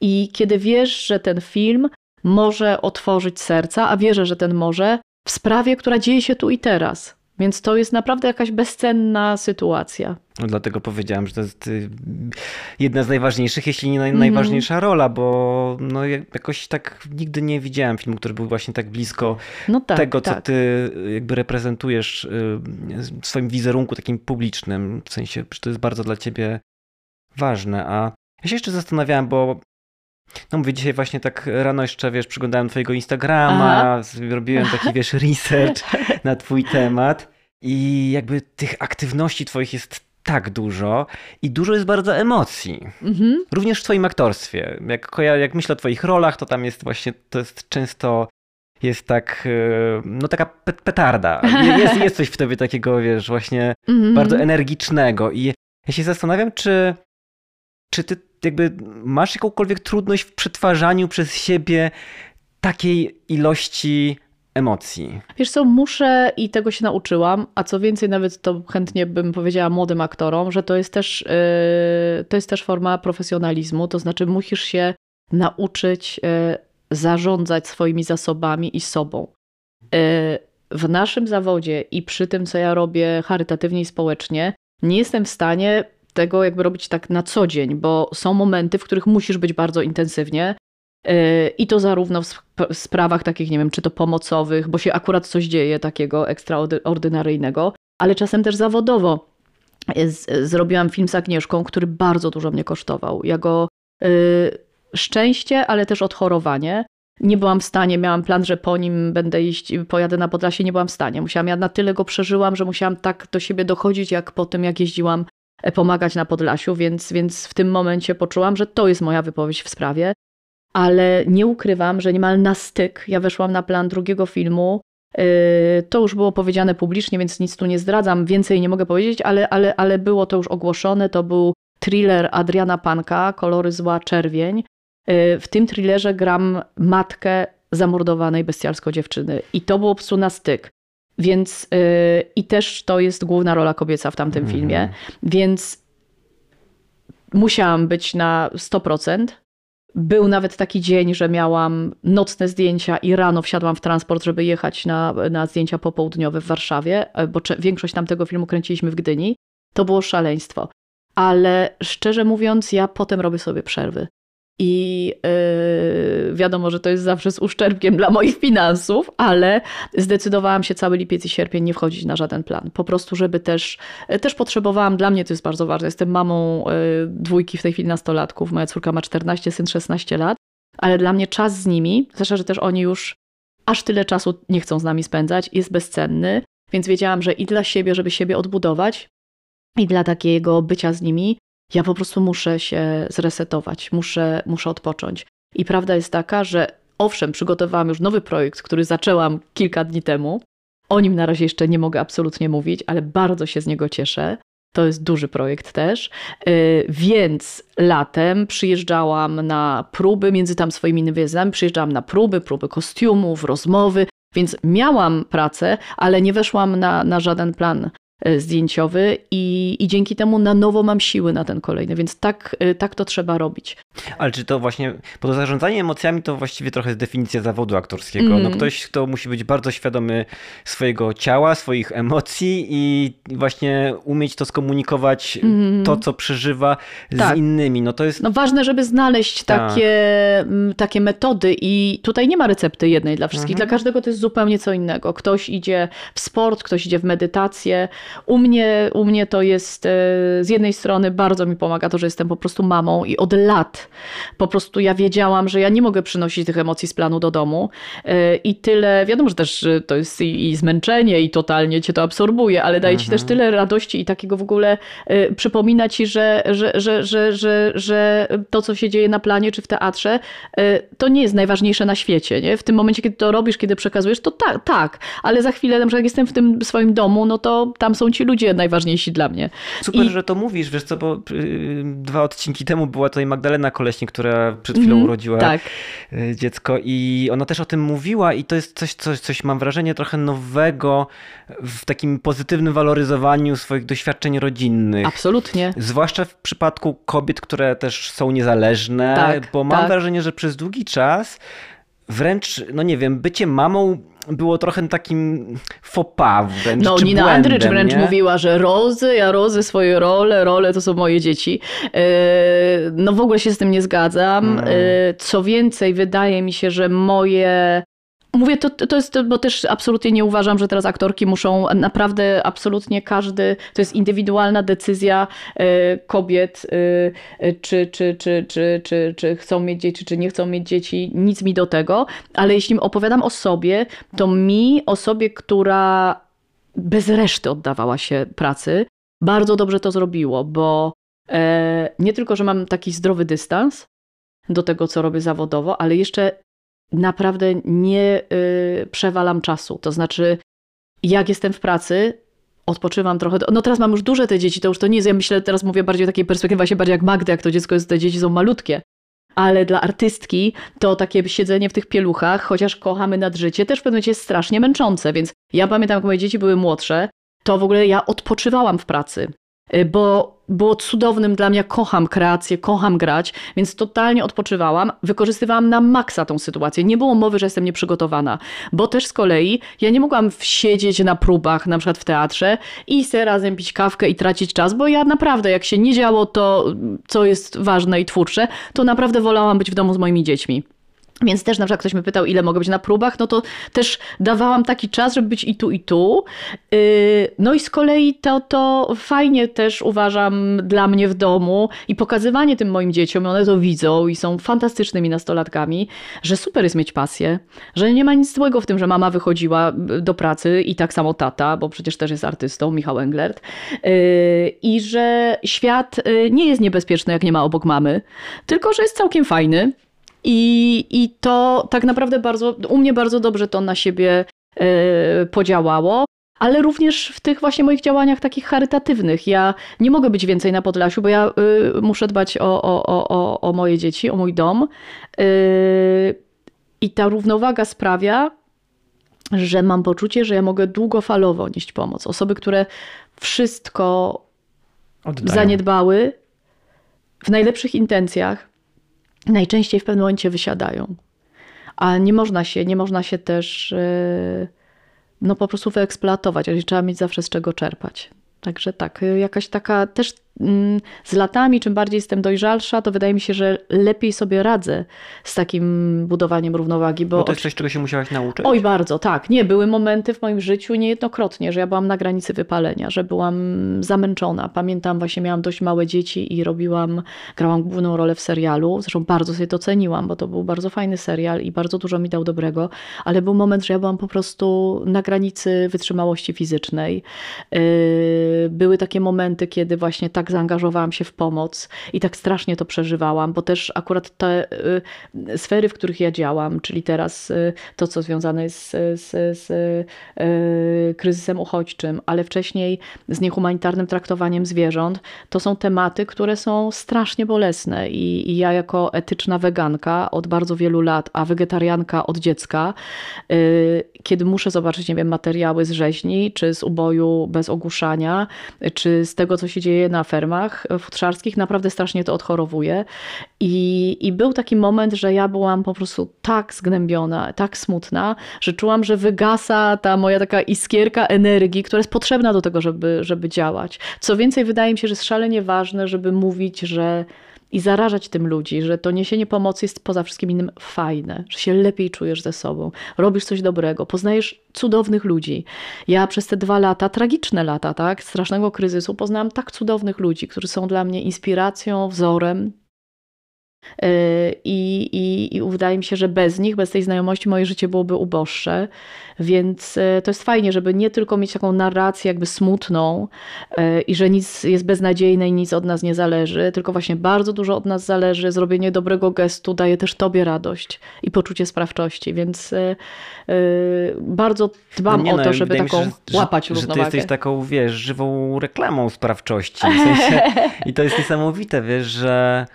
I kiedy wiesz, że ten film może otworzyć serca, a wierzę, że ten może, w sprawie, która dzieje się tu i teraz. Więc to jest naprawdę jakaś bezcenna sytuacja. No dlatego powiedziałem, że to jest y, jedna z najważniejszych, jeśli nie naj, mm. najważniejsza rola, bo no jakoś tak nigdy nie widziałem filmu, który był właśnie tak blisko no tak, tego, co tak. ty y, jakby reprezentujesz y, w swoim wizerunku takim publicznym, w sensie, że to jest bardzo dla ciebie ważne. A ja się jeszcze zastanawiałem, bo no mówię, dzisiaj właśnie tak rano jeszcze, wiesz, przyglądałem twojego Instagrama, Aha. robiłem taki, wiesz, research na twój temat i jakby tych aktywności twoich jest tak dużo i dużo jest bardzo emocji. Mhm. Również w twoim aktorstwie. Jak, jak myślę o twoich rolach, to tam jest właśnie, to jest często jest tak, e, no taka petarda. Jest, jest coś w tobie takiego, wiesz, właśnie mhm. bardzo energicznego i ja się zastanawiam, czy, czy ty jakby masz jakąkolwiek trudność w przetwarzaniu przez siebie takiej ilości emocji? Wiesz co, muszę i tego się nauczyłam, a co więcej, nawet to chętnie bym powiedziała młodym aktorom, że to jest też, yy, to jest też forma profesjonalizmu, to znaczy musisz się nauczyć yy, zarządzać swoimi zasobami i sobą. Yy, w naszym zawodzie i przy tym, co ja robię charytatywnie i społecznie, nie jestem w stanie tego jakby robić tak na co dzień, bo są momenty, w których musisz być bardzo intensywnie. Y, I to zarówno w sprawach takich, nie wiem, czy to pomocowych, bo się akurat coś dzieje takiego ekstraordynaryjnego, ale czasem też zawodowo. Zrobiłam film z Agnieszką, który bardzo dużo mnie kosztował. Ja go y, szczęście, ale też odchorowanie. Nie byłam w stanie, miałam plan, że po nim będę iść, pojadę na Podlasie, nie byłam w stanie. Musiałam, ja na tyle go przeżyłam, że musiałam tak do siebie dochodzić, jak po tym, jak jeździłam E, pomagać na Podlasiu, więc, więc w tym momencie poczułam, że to jest moja wypowiedź w sprawie. Ale nie ukrywam, że niemal na styk ja weszłam na plan drugiego filmu. E, to już było powiedziane publicznie, więc nic tu nie zdradzam, więcej nie mogę powiedzieć, ale, ale, ale było to już ogłoszone. To był thriller Adriana Panka, Kolory zła, czerwień. E, w tym thrillerze gram matkę zamordowanej bestialsko dziewczyny. I to było prostu na styk. Więc yy, i też to jest główna rola kobieca w tamtym mm. filmie. Więc musiałam być na 100%. Był nawet taki dzień, że miałam nocne zdjęcia i rano wsiadłam w transport, żeby jechać na, na zdjęcia popołudniowe w Warszawie, e, bo większość tamtego filmu kręciliśmy w Gdyni. To było szaleństwo. Ale szczerze mówiąc, ja potem robię sobie przerwy. I yy, wiadomo, że to jest zawsze z uszczerbkiem dla moich finansów, ale zdecydowałam się cały lipiec i sierpień nie wchodzić na żaden plan. Po prostu, żeby też, też potrzebowałam, dla mnie to jest bardzo ważne. Jestem mamą yy, dwójki w tej chwili nastolatków. Moja córka ma 14, syn 16 lat, ale dla mnie czas z nimi, zwłaszcza, że też oni już aż tyle czasu nie chcą z nami spędzać, jest bezcenny. Więc wiedziałam, że i dla siebie, żeby siebie odbudować, i dla takiego bycia z nimi, ja po prostu muszę się zresetować, muszę, muszę odpocząć. I prawda jest taka, że owszem, przygotowałam już nowy projekt, który zaczęłam kilka dni temu. O nim na razie jeszcze nie mogę absolutnie mówić, ale bardzo się z niego cieszę. To jest duży projekt też. Y, więc latem przyjeżdżałam na próby między tam swoimi niewiedzami, przyjeżdżałam na próby, próby kostiumów, rozmowy, więc miałam pracę, ale nie weszłam na, na żaden plan zdjęciowy i, i dzięki temu na nowo mam siły na ten kolejny, więc tak, e, tak to trzeba robić. Ale czy to właśnie, bo to zarządzanie emocjami to właściwie trochę jest definicja zawodu aktorskiego. Mm. No ktoś, kto musi być bardzo świadomy swojego ciała, swoich emocji i właśnie umieć to skomunikować, mm. to co przeżywa tak. z innymi. No to jest... No ważne, żeby znaleźć tak. takie, takie metody i tutaj nie ma recepty jednej dla wszystkich. Mhm. Dla każdego to jest zupełnie co innego. Ktoś idzie w sport, ktoś idzie w medytację, u mnie, u mnie to jest e, z jednej strony bardzo mi pomaga to, że jestem po prostu mamą i od lat po prostu ja wiedziałam, że ja nie mogę przynosić tych emocji z planu do domu e, i tyle, wiadomo, że też to jest i, i zmęczenie i totalnie cię to absorbuje, ale daje mhm. ci też mhm. tyle radości i takiego w ogóle e, przypomina ci, że, że, że, że, że, że to, co się dzieje na planie czy w teatrze, to nie jest najważniejsze na świecie. Nie? W tym momencie, kiedy to robisz, kiedy przekazujesz, to tak, tak, ale za chwilę, na przykład jak jestem w tym swoim domu, no to tam są ci ludzie najważniejsi dla mnie. Super, I... że to mówisz, wiesz co, bo yy, dwa odcinki temu była tutaj Magdalena Koleśnik, która przed chwilą mm, urodziła tak. Y, dziecko i ona też o tym mówiła i to jest coś, coś, coś mam wrażenie trochę nowego w takim pozytywnym waloryzowaniu swoich doświadczeń rodzinnych. Absolutnie. Zwłaszcza w przypadku kobiet, które też są niezależne, tak, bo mam tak. wrażenie, że przez długi czas wręcz, no nie wiem, bycie mamą było trochę takim pas wręcz, No, czy Nina błędem, Andrycz wręcz nie? mówiła, że rozy, ja rozy swoje role, role to są moje dzieci. E, No w ogóle się z tym nie zgadzam. Mm. E, Co więcej, wydaje mi się, że moje... Mówię, to, to jest, bo też absolutnie nie uważam, że teraz aktorki muszą, naprawdę absolutnie każdy, to jest indywidualna decyzja e, kobiet, e, e, czy, czy, czy, czy, czy, czy chcą mieć dzieci, czy nie chcą mieć dzieci, nic mi do tego, ale jeśli opowiadam o sobie, to mi, osobie, która bez reszty oddawała się pracy, bardzo dobrze to zrobiło, bo nie tylko, że mam taki zdrowy dystans do tego, co robię zawodowo, ale jeszcze naprawdę nie y, przewalam czasu. To znaczy, jak jestem w pracy, odpoczywam trochę. No teraz mam już duże te dzieci, to już to nie jest, ja myślę, teraz mówię bardziej o takiej perspektywie, właśnie bardziej jak Magda, jak to dziecko jest, te dzieci są malutkie. Ale dla artystki to takie siedzenie w tych pieluchach, chociaż kochamy nad życie, też w pewnym momencie jest strasznie męczące. Więc ja pamiętam, jak moje dzieci były młodsze, to w ogóle ja odpoczywałam w pracy, bo było cudownym dla mnie, kocham kreację, kocham grać, więc totalnie odpoczywałam, wykorzystywałam na maksa tą sytuację. Nie było mowy, że jestem nieprzygotowana, bo też z kolei ja nie mogłam siedzieć na próbach, na przykład w teatrze i se razem pić kawkę i tracić czas, bo ja naprawdę, jak się nie działo to, co jest ważne i twórcze, to naprawdę wolałam być w domu z moimi dziećmi. Więc też na przykład ktoś mnie pytał, ile mogę być na próbach, no to też dawałam taki czas, żeby być i tu, i tu. Yy, No i z kolei to, to fajnie też uważam dla mnie w domu i pokazywanie tym moim dzieciom, one to widzą i są fantastycznymi nastolatkami, że super jest mieć pasję, że nie ma nic złego w tym, że mama wychodziła do pracy i tak samo tata, bo przecież też jest artystą, Michał Englert, yy, i że świat nie jest niebezpieczny, jak nie ma obok mamy, tylko że jest całkiem fajny. I, I to tak naprawdę bardzo, u mnie bardzo dobrze to na siebie e, podziałało, ale również w tych właśnie moich działaniach takich charytatywnych. Ja nie mogę być więcej na Podlasiu, bo ja y, muszę dbać o, o, o, o, moje dzieci, o mój dom. Y, I ta równowaga sprawia, że mam poczucie, że ja mogę długofalowo nieść pomoc. Osoby, które wszystko Oddają. zaniedbały w najlepszych intencjach, najczęściej w pewnym momencie wysiadają. A nie można się, nie można się też yy, no po prostu wyeksploatować, ale trzeba mieć zawsze z czego czerpać. Także tak, y, jakaś taka też z latami, czym bardziej jestem dojrzalsza, to wydaje mi się, że lepiej sobie radzę z takim budowaniem równowagi. Bo, Bo to jest coś, czego się musiałaś nauczyć? Oj, bardzo, tak. Nie, były momenty w moim życiu niejednokrotnie, że ja byłam na granicy wypalenia, że byłam zamęczona. Pamiętam, właśnie miałam dość małe dzieci i robiłam, grałam główną rolę w serialu. Zresztą bardzo sobie to ceniłam, bo to był bardzo fajny serial i bardzo dużo mi dał dobrego, ale był moment, że ja byłam po prostu na granicy wytrzymałości fizycznej. Yy, Były takie momenty, kiedy właśnie tak zaangażowałam się w pomoc i tak strasznie to przeżywałam, bo też akurat te y, sfery, w których ja działam, czyli teraz y, to, co związane jest z, z, z y, kryzysem uchodźczym, ale wcześniej z niehumanitarnym traktowaniem zwierząt, to są tematy, które są strasznie bolesne i, i ja jako etyczna weganka od bardzo wielu lat, a wegetarianka od dziecka, kiedy muszę zobaczyć, nie wiem, materiały z rzeźni, czy z uboju bez ogłuszania, czy z tego, co się dzieje na fermach futrzarskich, naprawdę strasznie to odchorowuje. I, I był taki moment, że ja byłam po prostu tak zgnębiona, tak smutna, że czułam, że wygasa ta moja taka iskierka energii, która jest potrzebna do tego, żeby, żeby działać. Co więcej, wydaje mi się, że jest szalenie ważne, żeby mówić, że i zarażać tym ludzi, że to niesienie pomocy jest poza wszystkim innym fajne, że się lepiej czujesz ze sobą, robisz coś dobrego, poznajesz cudownych ludzi. Ja przez te dwa lata, tragiczne lata, tak, strasznego kryzysu, poznałam tak cudownych ludzi, którzy są dla mnie inspiracją, wzorem. I, i, I wydaje mi się, że bez nich, bez tej znajomości, moje życie byłoby uboższe. Więc to jest fajnie, żeby nie tylko mieć taką narrację jakby smutną i że nic jest beznadziejne i nic od nas nie zależy, tylko właśnie bardzo dużo od nas zależy. Zrobienie dobrego gestu daje też Tobie radość i poczucie sprawczości, więc bardzo dbam nie o no, to, żeby wydaje mi taką się, że, łapać że, równowagę. Że ty jesteś taką, wiesz, żywą reklamą sprawczości. W sensie, I to jest niesamowite, wiesz, że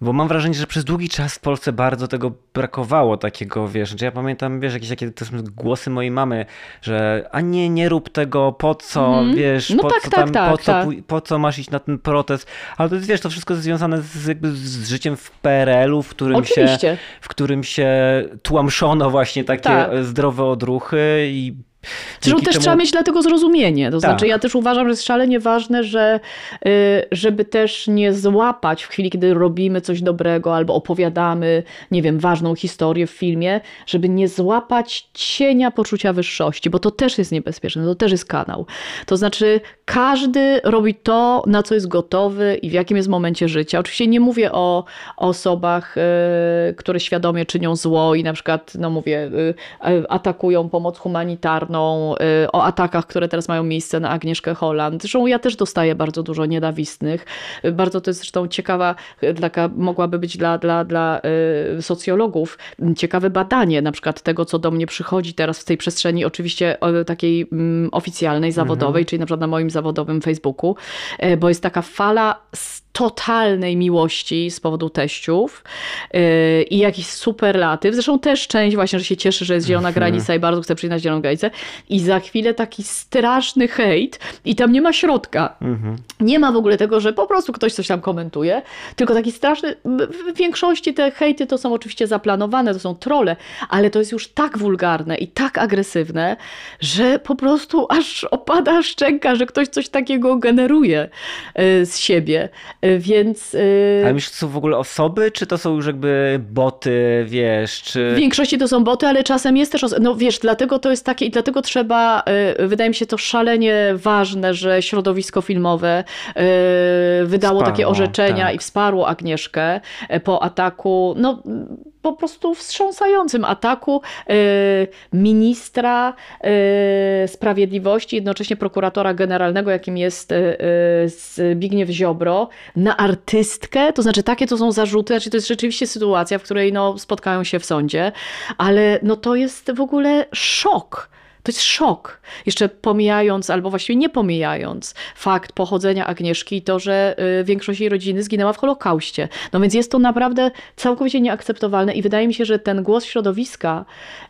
Bo mam wrażenie, że przez długi czas w Polsce bardzo tego brakowało, takiego, wiesz, że ja pamiętam, wiesz, jakieś takie głosy mojej mamy, że a nie, nie rób tego, po co, mm. wiesz, no po, tak, co tak, tam, tak, po, co, tak. po co masz iść na ten protest, ale to jest, wiesz, to wszystko jest związane z, jakby z życiem w PRL-u, w którym Oczywiście. się, w którym się tłamszono właśnie takie Tak. zdrowe odruchy i Zresztą też temu- trzeba mieć dlatego zrozumienie. To Tak. znaczy, ja też uważam, że jest szalenie ważne, że y, żeby też nie złapać w chwili, kiedy robimy coś dobrego albo opowiadamy, nie wiem, ważną historię w filmie, żeby nie złapać cienia poczucia wyższości, bo to też jest niebezpieczne, to też jest kanał. To znaczy, każdy robi to, na co jest gotowy i w jakim jest momencie życia. Oczywiście nie mówię o osobach, y, które świadomie czynią zło i na przykład, no mówię, y, atakują pomoc humanitarną, y, o atakach, które teraz mają miejsce na Agnieszkę Holland. Zresztą ja też dostaję bardzo dużo nienawistnych. Bardzo to jest zresztą ciekawa, y, taka mogłaby być dla, dla, dla y, socjologów ciekawe badanie na przykład tego, co do mnie przychodzi teraz w tej przestrzeni oczywiście takiej mm, oficjalnej, zawodowej, czyli na przykład na moim zawodowym Facebooku, bo jest taka fala totalnej miłości z powodu teściów yy, i jakiś superlatyw. Zresztą też część właśnie, że się cieszy, że jest zielona granica i bardzo chce przyjść na zieloną granicę. I za chwilę taki straszny hejt i tam nie ma środka. Nie ma w ogóle tego, że po prostu ktoś coś tam komentuje, tylko taki straszny, w większości te hejty to są oczywiście zaplanowane, to są trole, ale to jest już tak wulgarne i tak agresywne, że po prostu aż opada szczęka, że ktoś coś takiego generuje y, z siebie. Y, Więc y, Ale myślisz, to są w ogóle osoby, czy to są już jakby boty, wiesz, czy... w większości to są boty, ale czasem jest też, no wiesz, dlatego to jest takie i dlatego trzeba, y, wydaje mi się to szalenie ważne, że środowisko filmowe wydało Wsparło, takie orzeczenia tak. i wsparło Agnieszkę po ataku, no po prostu wstrząsającym ataku y, ministra y, sprawiedliwości, jednocześnie prokuratora generalnego, jakim jest y, Zbigniew Ziobro, na artystkę, to znaczy takie to są zarzuty, znaczy to jest rzeczywiście sytuacja, w której no, spotkają się w sądzie, ale no to jest w ogóle szok. To jest szok. Jeszcze pomijając, albo właściwie nie pomijając fakt pochodzenia Agnieszki i to, że y, większość jej rodziny zginęła w Holokauście. No więc jest to naprawdę całkowicie nieakceptowalne i wydaje mi się, że ten głos środowiska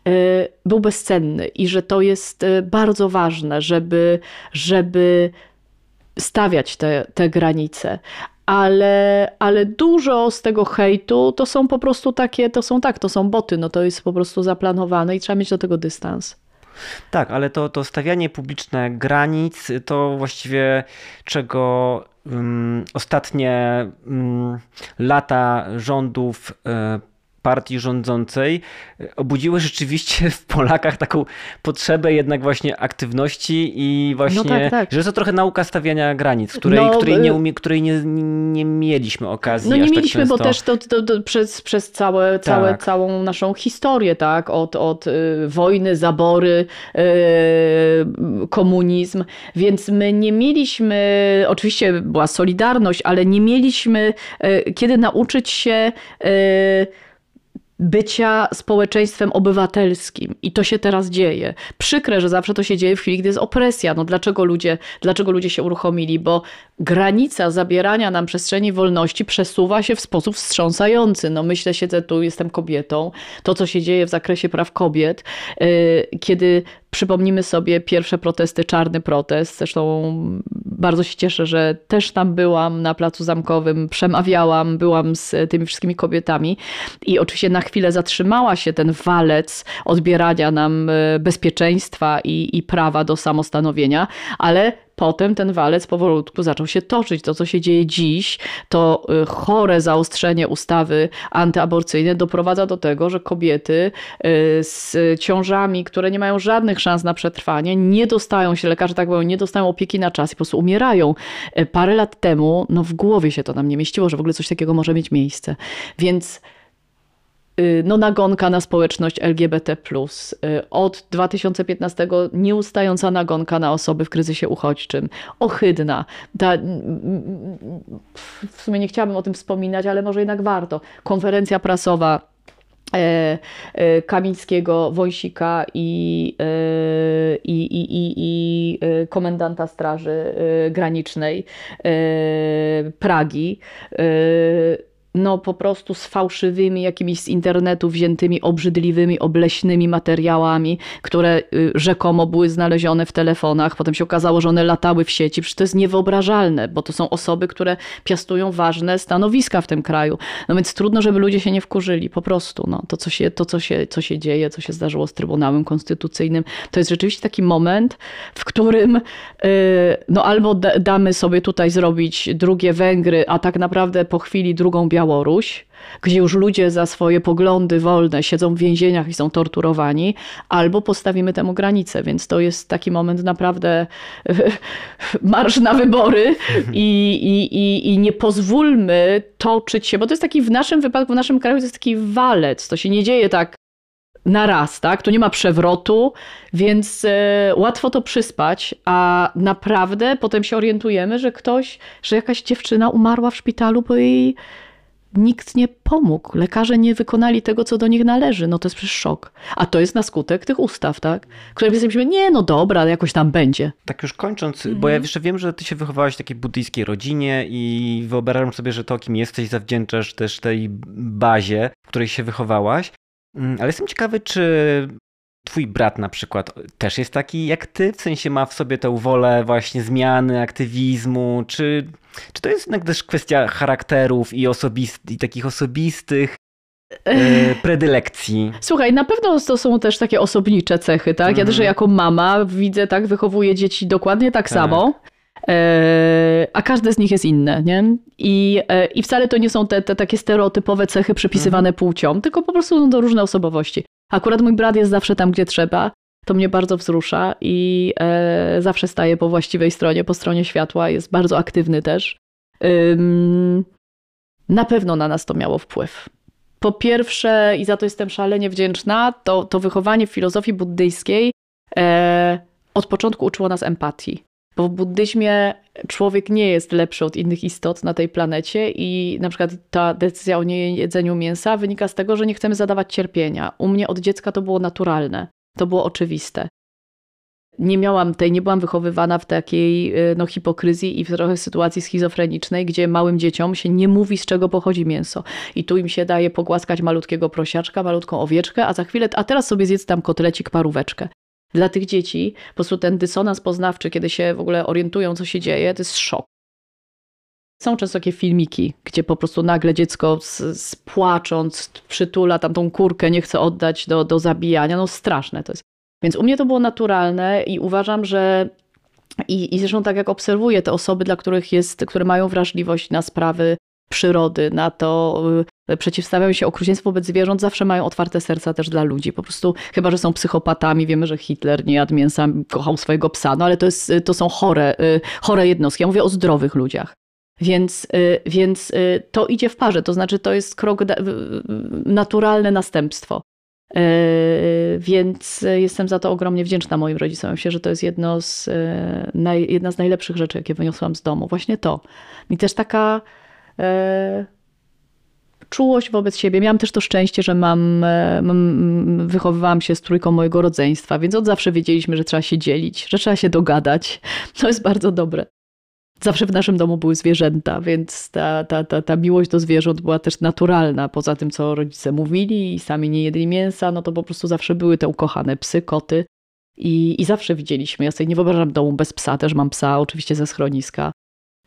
y, był bezcenny i że to jest y, bardzo ważne, żeby, żeby stawiać te, te granice. Ale, ale dużo z tego hejtu to są po prostu takie, to są tak, to są boty, no to jest po prostu zaplanowane i trzeba mieć do tego dystans. Tak, ale to, to stawianie publiczne granic to właściwie czego um, ostatnie um, lata rządów e, partii rządzącej e, obudziły rzeczywiście w Polakach taką potrzebę jednak właśnie aktywności i właśnie, No tak, tak. że jest to trochę nauka stawiania granic, której, No, której, nie, umie, której nie, nie mieliśmy okazji No nie tak mieliśmy, bo często. też to, to, to przez, przez całe, całe, Tak. całą naszą historię, tak, od, od y, wojny, zabory, y, komunizm, więc my nie mieliśmy, oczywiście była solidarność, ale nie mieliśmy y, kiedy nauczyć się bycia społeczeństwem obywatelskim. I to się teraz dzieje. Przykre, że zawsze to się dzieje w chwili, gdy jest opresja. No dlaczego ludzie, dlaczego ludzie się uruchomili? Bo granica zabierania nam przestrzeni wolności przesuwa się w sposób wstrząsający. No myślę, siedzę tu, jestem kobietą. To, co się dzieje w zakresie praw kobiet, yy, kiedy przypomnimy sobie pierwsze protesty, czarny protest. Zresztą bardzo się cieszę, że też tam byłam na Placu Zamkowym, przemawiałam, byłam z tymi wszystkimi kobietami i oczywiście na chwilę zatrzymała się ten walec odbierania nam e, bezpieczeństwa i, i prawa do samostanowienia, ale potem ten walec powolutku zaczął się toczyć. To, co się dzieje dziś, to y, chore zaostrzenie ustawy antyaborcyjnej doprowadza do tego, że kobiety y, z ciążami, które nie mają żadnych szans na przetrwanie, nie dostają się, lekarze tak mówią, nie dostają opieki na czas i po prostu umierają. Y, Parę lat temu, no w głowie się to nam nie mieściło, że w ogóle coś takiego może mieć miejsce. Więc no, nagonka na społeczność LGBT. y, Od 2015 nieustająca nagonka na osoby w kryzysie uchodźczym. Ohydna. Ta, w sumie nie chciałabym o tym wspominać, ale może jednak warto. Konferencja prasowa. e, e, Kamińskiego, Wąsika i, e, i, i, i, i e, komendanta Straży e, Granicznej e, Pragi. No po prostu z fałszywymi jakimiś z internetu wziętymi obrzydliwymi, obleśnymi materiałami, które y, rzekomo były znalezione w telefonach. Potem się okazało, że one latały w sieci. Przecież to jest niewyobrażalne, bo to są osoby, które piastują ważne stanowiska w tym kraju. No więc trudno, żeby ludzie się nie wkurzyli, po prostu. No, to, co się, to co, się, co się dzieje, co się zdarzyło z Trybunałem Konstytucyjnym, to jest rzeczywiście taki moment, w którym y, no albo damy sobie tutaj zrobić drugie Węgry, a tak naprawdę po chwili drugą Białoruś, gdzie już ludzie za swoje poglądy wolne siedzą w więzieniach i są torturowani, albo postawimy temu granicę. Więc to jest taki moment naprawdę marsz na wybory i, i, i, i nie pozwólmy toczyć się, bo to jest taki w naszym wypadku, w naszym kraju to jest taki walec. To się nie dzieje tak na raz, tak? Tu nie ma przewrotu, więc e, łatwo to przyspać, a naprawdę potem się orientujemy, że ktoś, że jakaś dziewczyna umarła w szpitalu, bo jej nikt nie pomógł. Lekarze nie wykonali tego, co do nich należy. No to jest przecież szok. A to jest na skutek tych ustaw, tak? Które myślimy, nie, no dobra, jakoś tam będzie. Tak już kończąc, mhm. bo ja jeszcze wiem, że ty się wychowałaś w takiej buddyjskiej rodzinie i wyobrażam sobie, że to, kim jesteś, zawdzięczasz też tej bazie, w której się wychowałaś. Mm, ale jestem ciekawy, czy twój brat na przykład też jest taki jak ty, w sensie ma w sobie tę wolę właśnie zmiany, aktywizmu, czy, czy to jest jednak też kwestia charakterów i, osobist, i takich osobistych e, predylekcji. Słuchaj, na pewno to są też takie osobnicze cechy, tak? Ja też mhm. jako mama widzę, tak, wychowuję dzieci dokładnie tak, tak. samo. E, a każde z nich jest inne, nie? I, e, i wcale to nie są te, te takie stereotypowe cechy przypisywane mhm. płciom, tylko po prostu są to różne osobowości. Akurat mój brat jest zawsze tam, gdzie trzeba. To mnie bardzo wzrusza i e, zawsze staje po właściwej stronie, po stronie światła. Jest bardzo aktywny też. Ym, na pewno na nas to miało wpływ. Po pierwsze, i za to jestem szalenie wdzięczna, to, to wychowanie w filozofii buddyjskiej e, od początku uczyło nas empatii. Bo w buddyzmie człowiek nie jest lepszy od innych istot na tej planecie i na przykład ta decyzja o niejedzeniu mięsa wynika z tego, że nie chcemy zadawać cierpienia. U mnie od dziecka to było naturalne, to było oczywiste. Nie miałam tej, nie byłam wychowywana w takiej y, no, hipokryzji i w trochę sytuacji schizofrenicznej, gdzie małym dzieciom się nie mówi, z czego pochodzi mięso. I tu im się daje pogłaskać malutkiego prosiaczka, malutką owieczkę, a za chwilę, a teraz sobie zjedz tam kotlecik, paróweczkę dla tych dzieci po prostu ten dysonans poznawczy, kiedy się w ogóle orientują, co się dzieje, to jest szok. Są często takie filmiki, gdzie po prostu nagle dziecko z, z płacząc przytula tam tą kurkę, nie chce oddać do, do zabijania. No straszne to jest. Więc u mnie to było naturalne i uważam, że i, I zresztą tak jak obserwuję te osoby, dla których jest, które mają wrażliwość na sprawy przyrody, na to y, przeciwstawiają się okrucieństwu wobec zwierząt, zawsze mają otwarte serca też dla ludzi. Po prostu, chyba że są psychopatami, wiemy, że Hitler nie jadł mięsa, kochał swojego psa, no ale to, jest, to są chore, y, chore jednostki. Ja mówię o zdrowych ludziach. Więc, y, więc to idzie w parze, to znaczy to jest krok, naturalne następstwo. Więc jestem za to ogromnie wdzięczna moim rodzicom. Myślę, że to jest jedno z, jedna z najlepszych rzeczy, jakie wyniosłam z domu. Właśnie to. I też taka czułość wobec siebie. Miałam też to szczęście, że mam, e, mam, wychowywałam się z trójką mojego rodzeństwa, więc od zawsze wiedzieliśmy, że trzeba się dzielić, że trzeba się dogadać. To jest bardzo dobre. Zawsze w naszym domu były zwierzęta, więc ta, ta, ta, ta miłość do zwierząt była też naturalna. Poza tym, co rodzice mówili i sami nie jedli mięsa, no to po prostu zawsze były te ukochane psy, koty. I, i zawsze widzieliśmy. Ja sobie nie wyobrażam domu bez psa, też mam psa, oczywiście ze schroniska.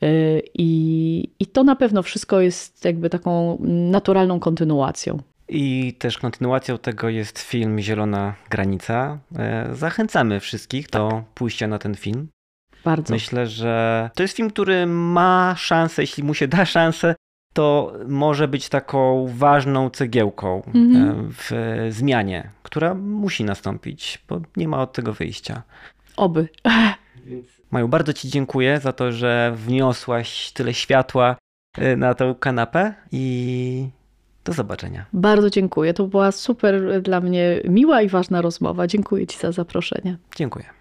Y, I, I to na pewno wszystko jest jakby taką naturalną kontynuacją. I też kontynuacją tego jest film Zielona Granica. E, zachęcamy wszystkich tak. do pójścia na ten film. Bardzo. Myślę, że to jest film, który ma szansę, jeśli mu się da szansę, to może być taką ważną cegiełką mhm. w zmianie, która musi nastąpić, bo nie ma od tego wyjścia. Oby. Maju, bardzo Ci dziękuję za to, że wniosłaś tyle światła y, na tę kanapę i do zobaczenia. Bardzo dziękuję. To była super dla mnie miła i ważna rozmowa. Dziękuję Ci za zaproszenie. Dziękuję.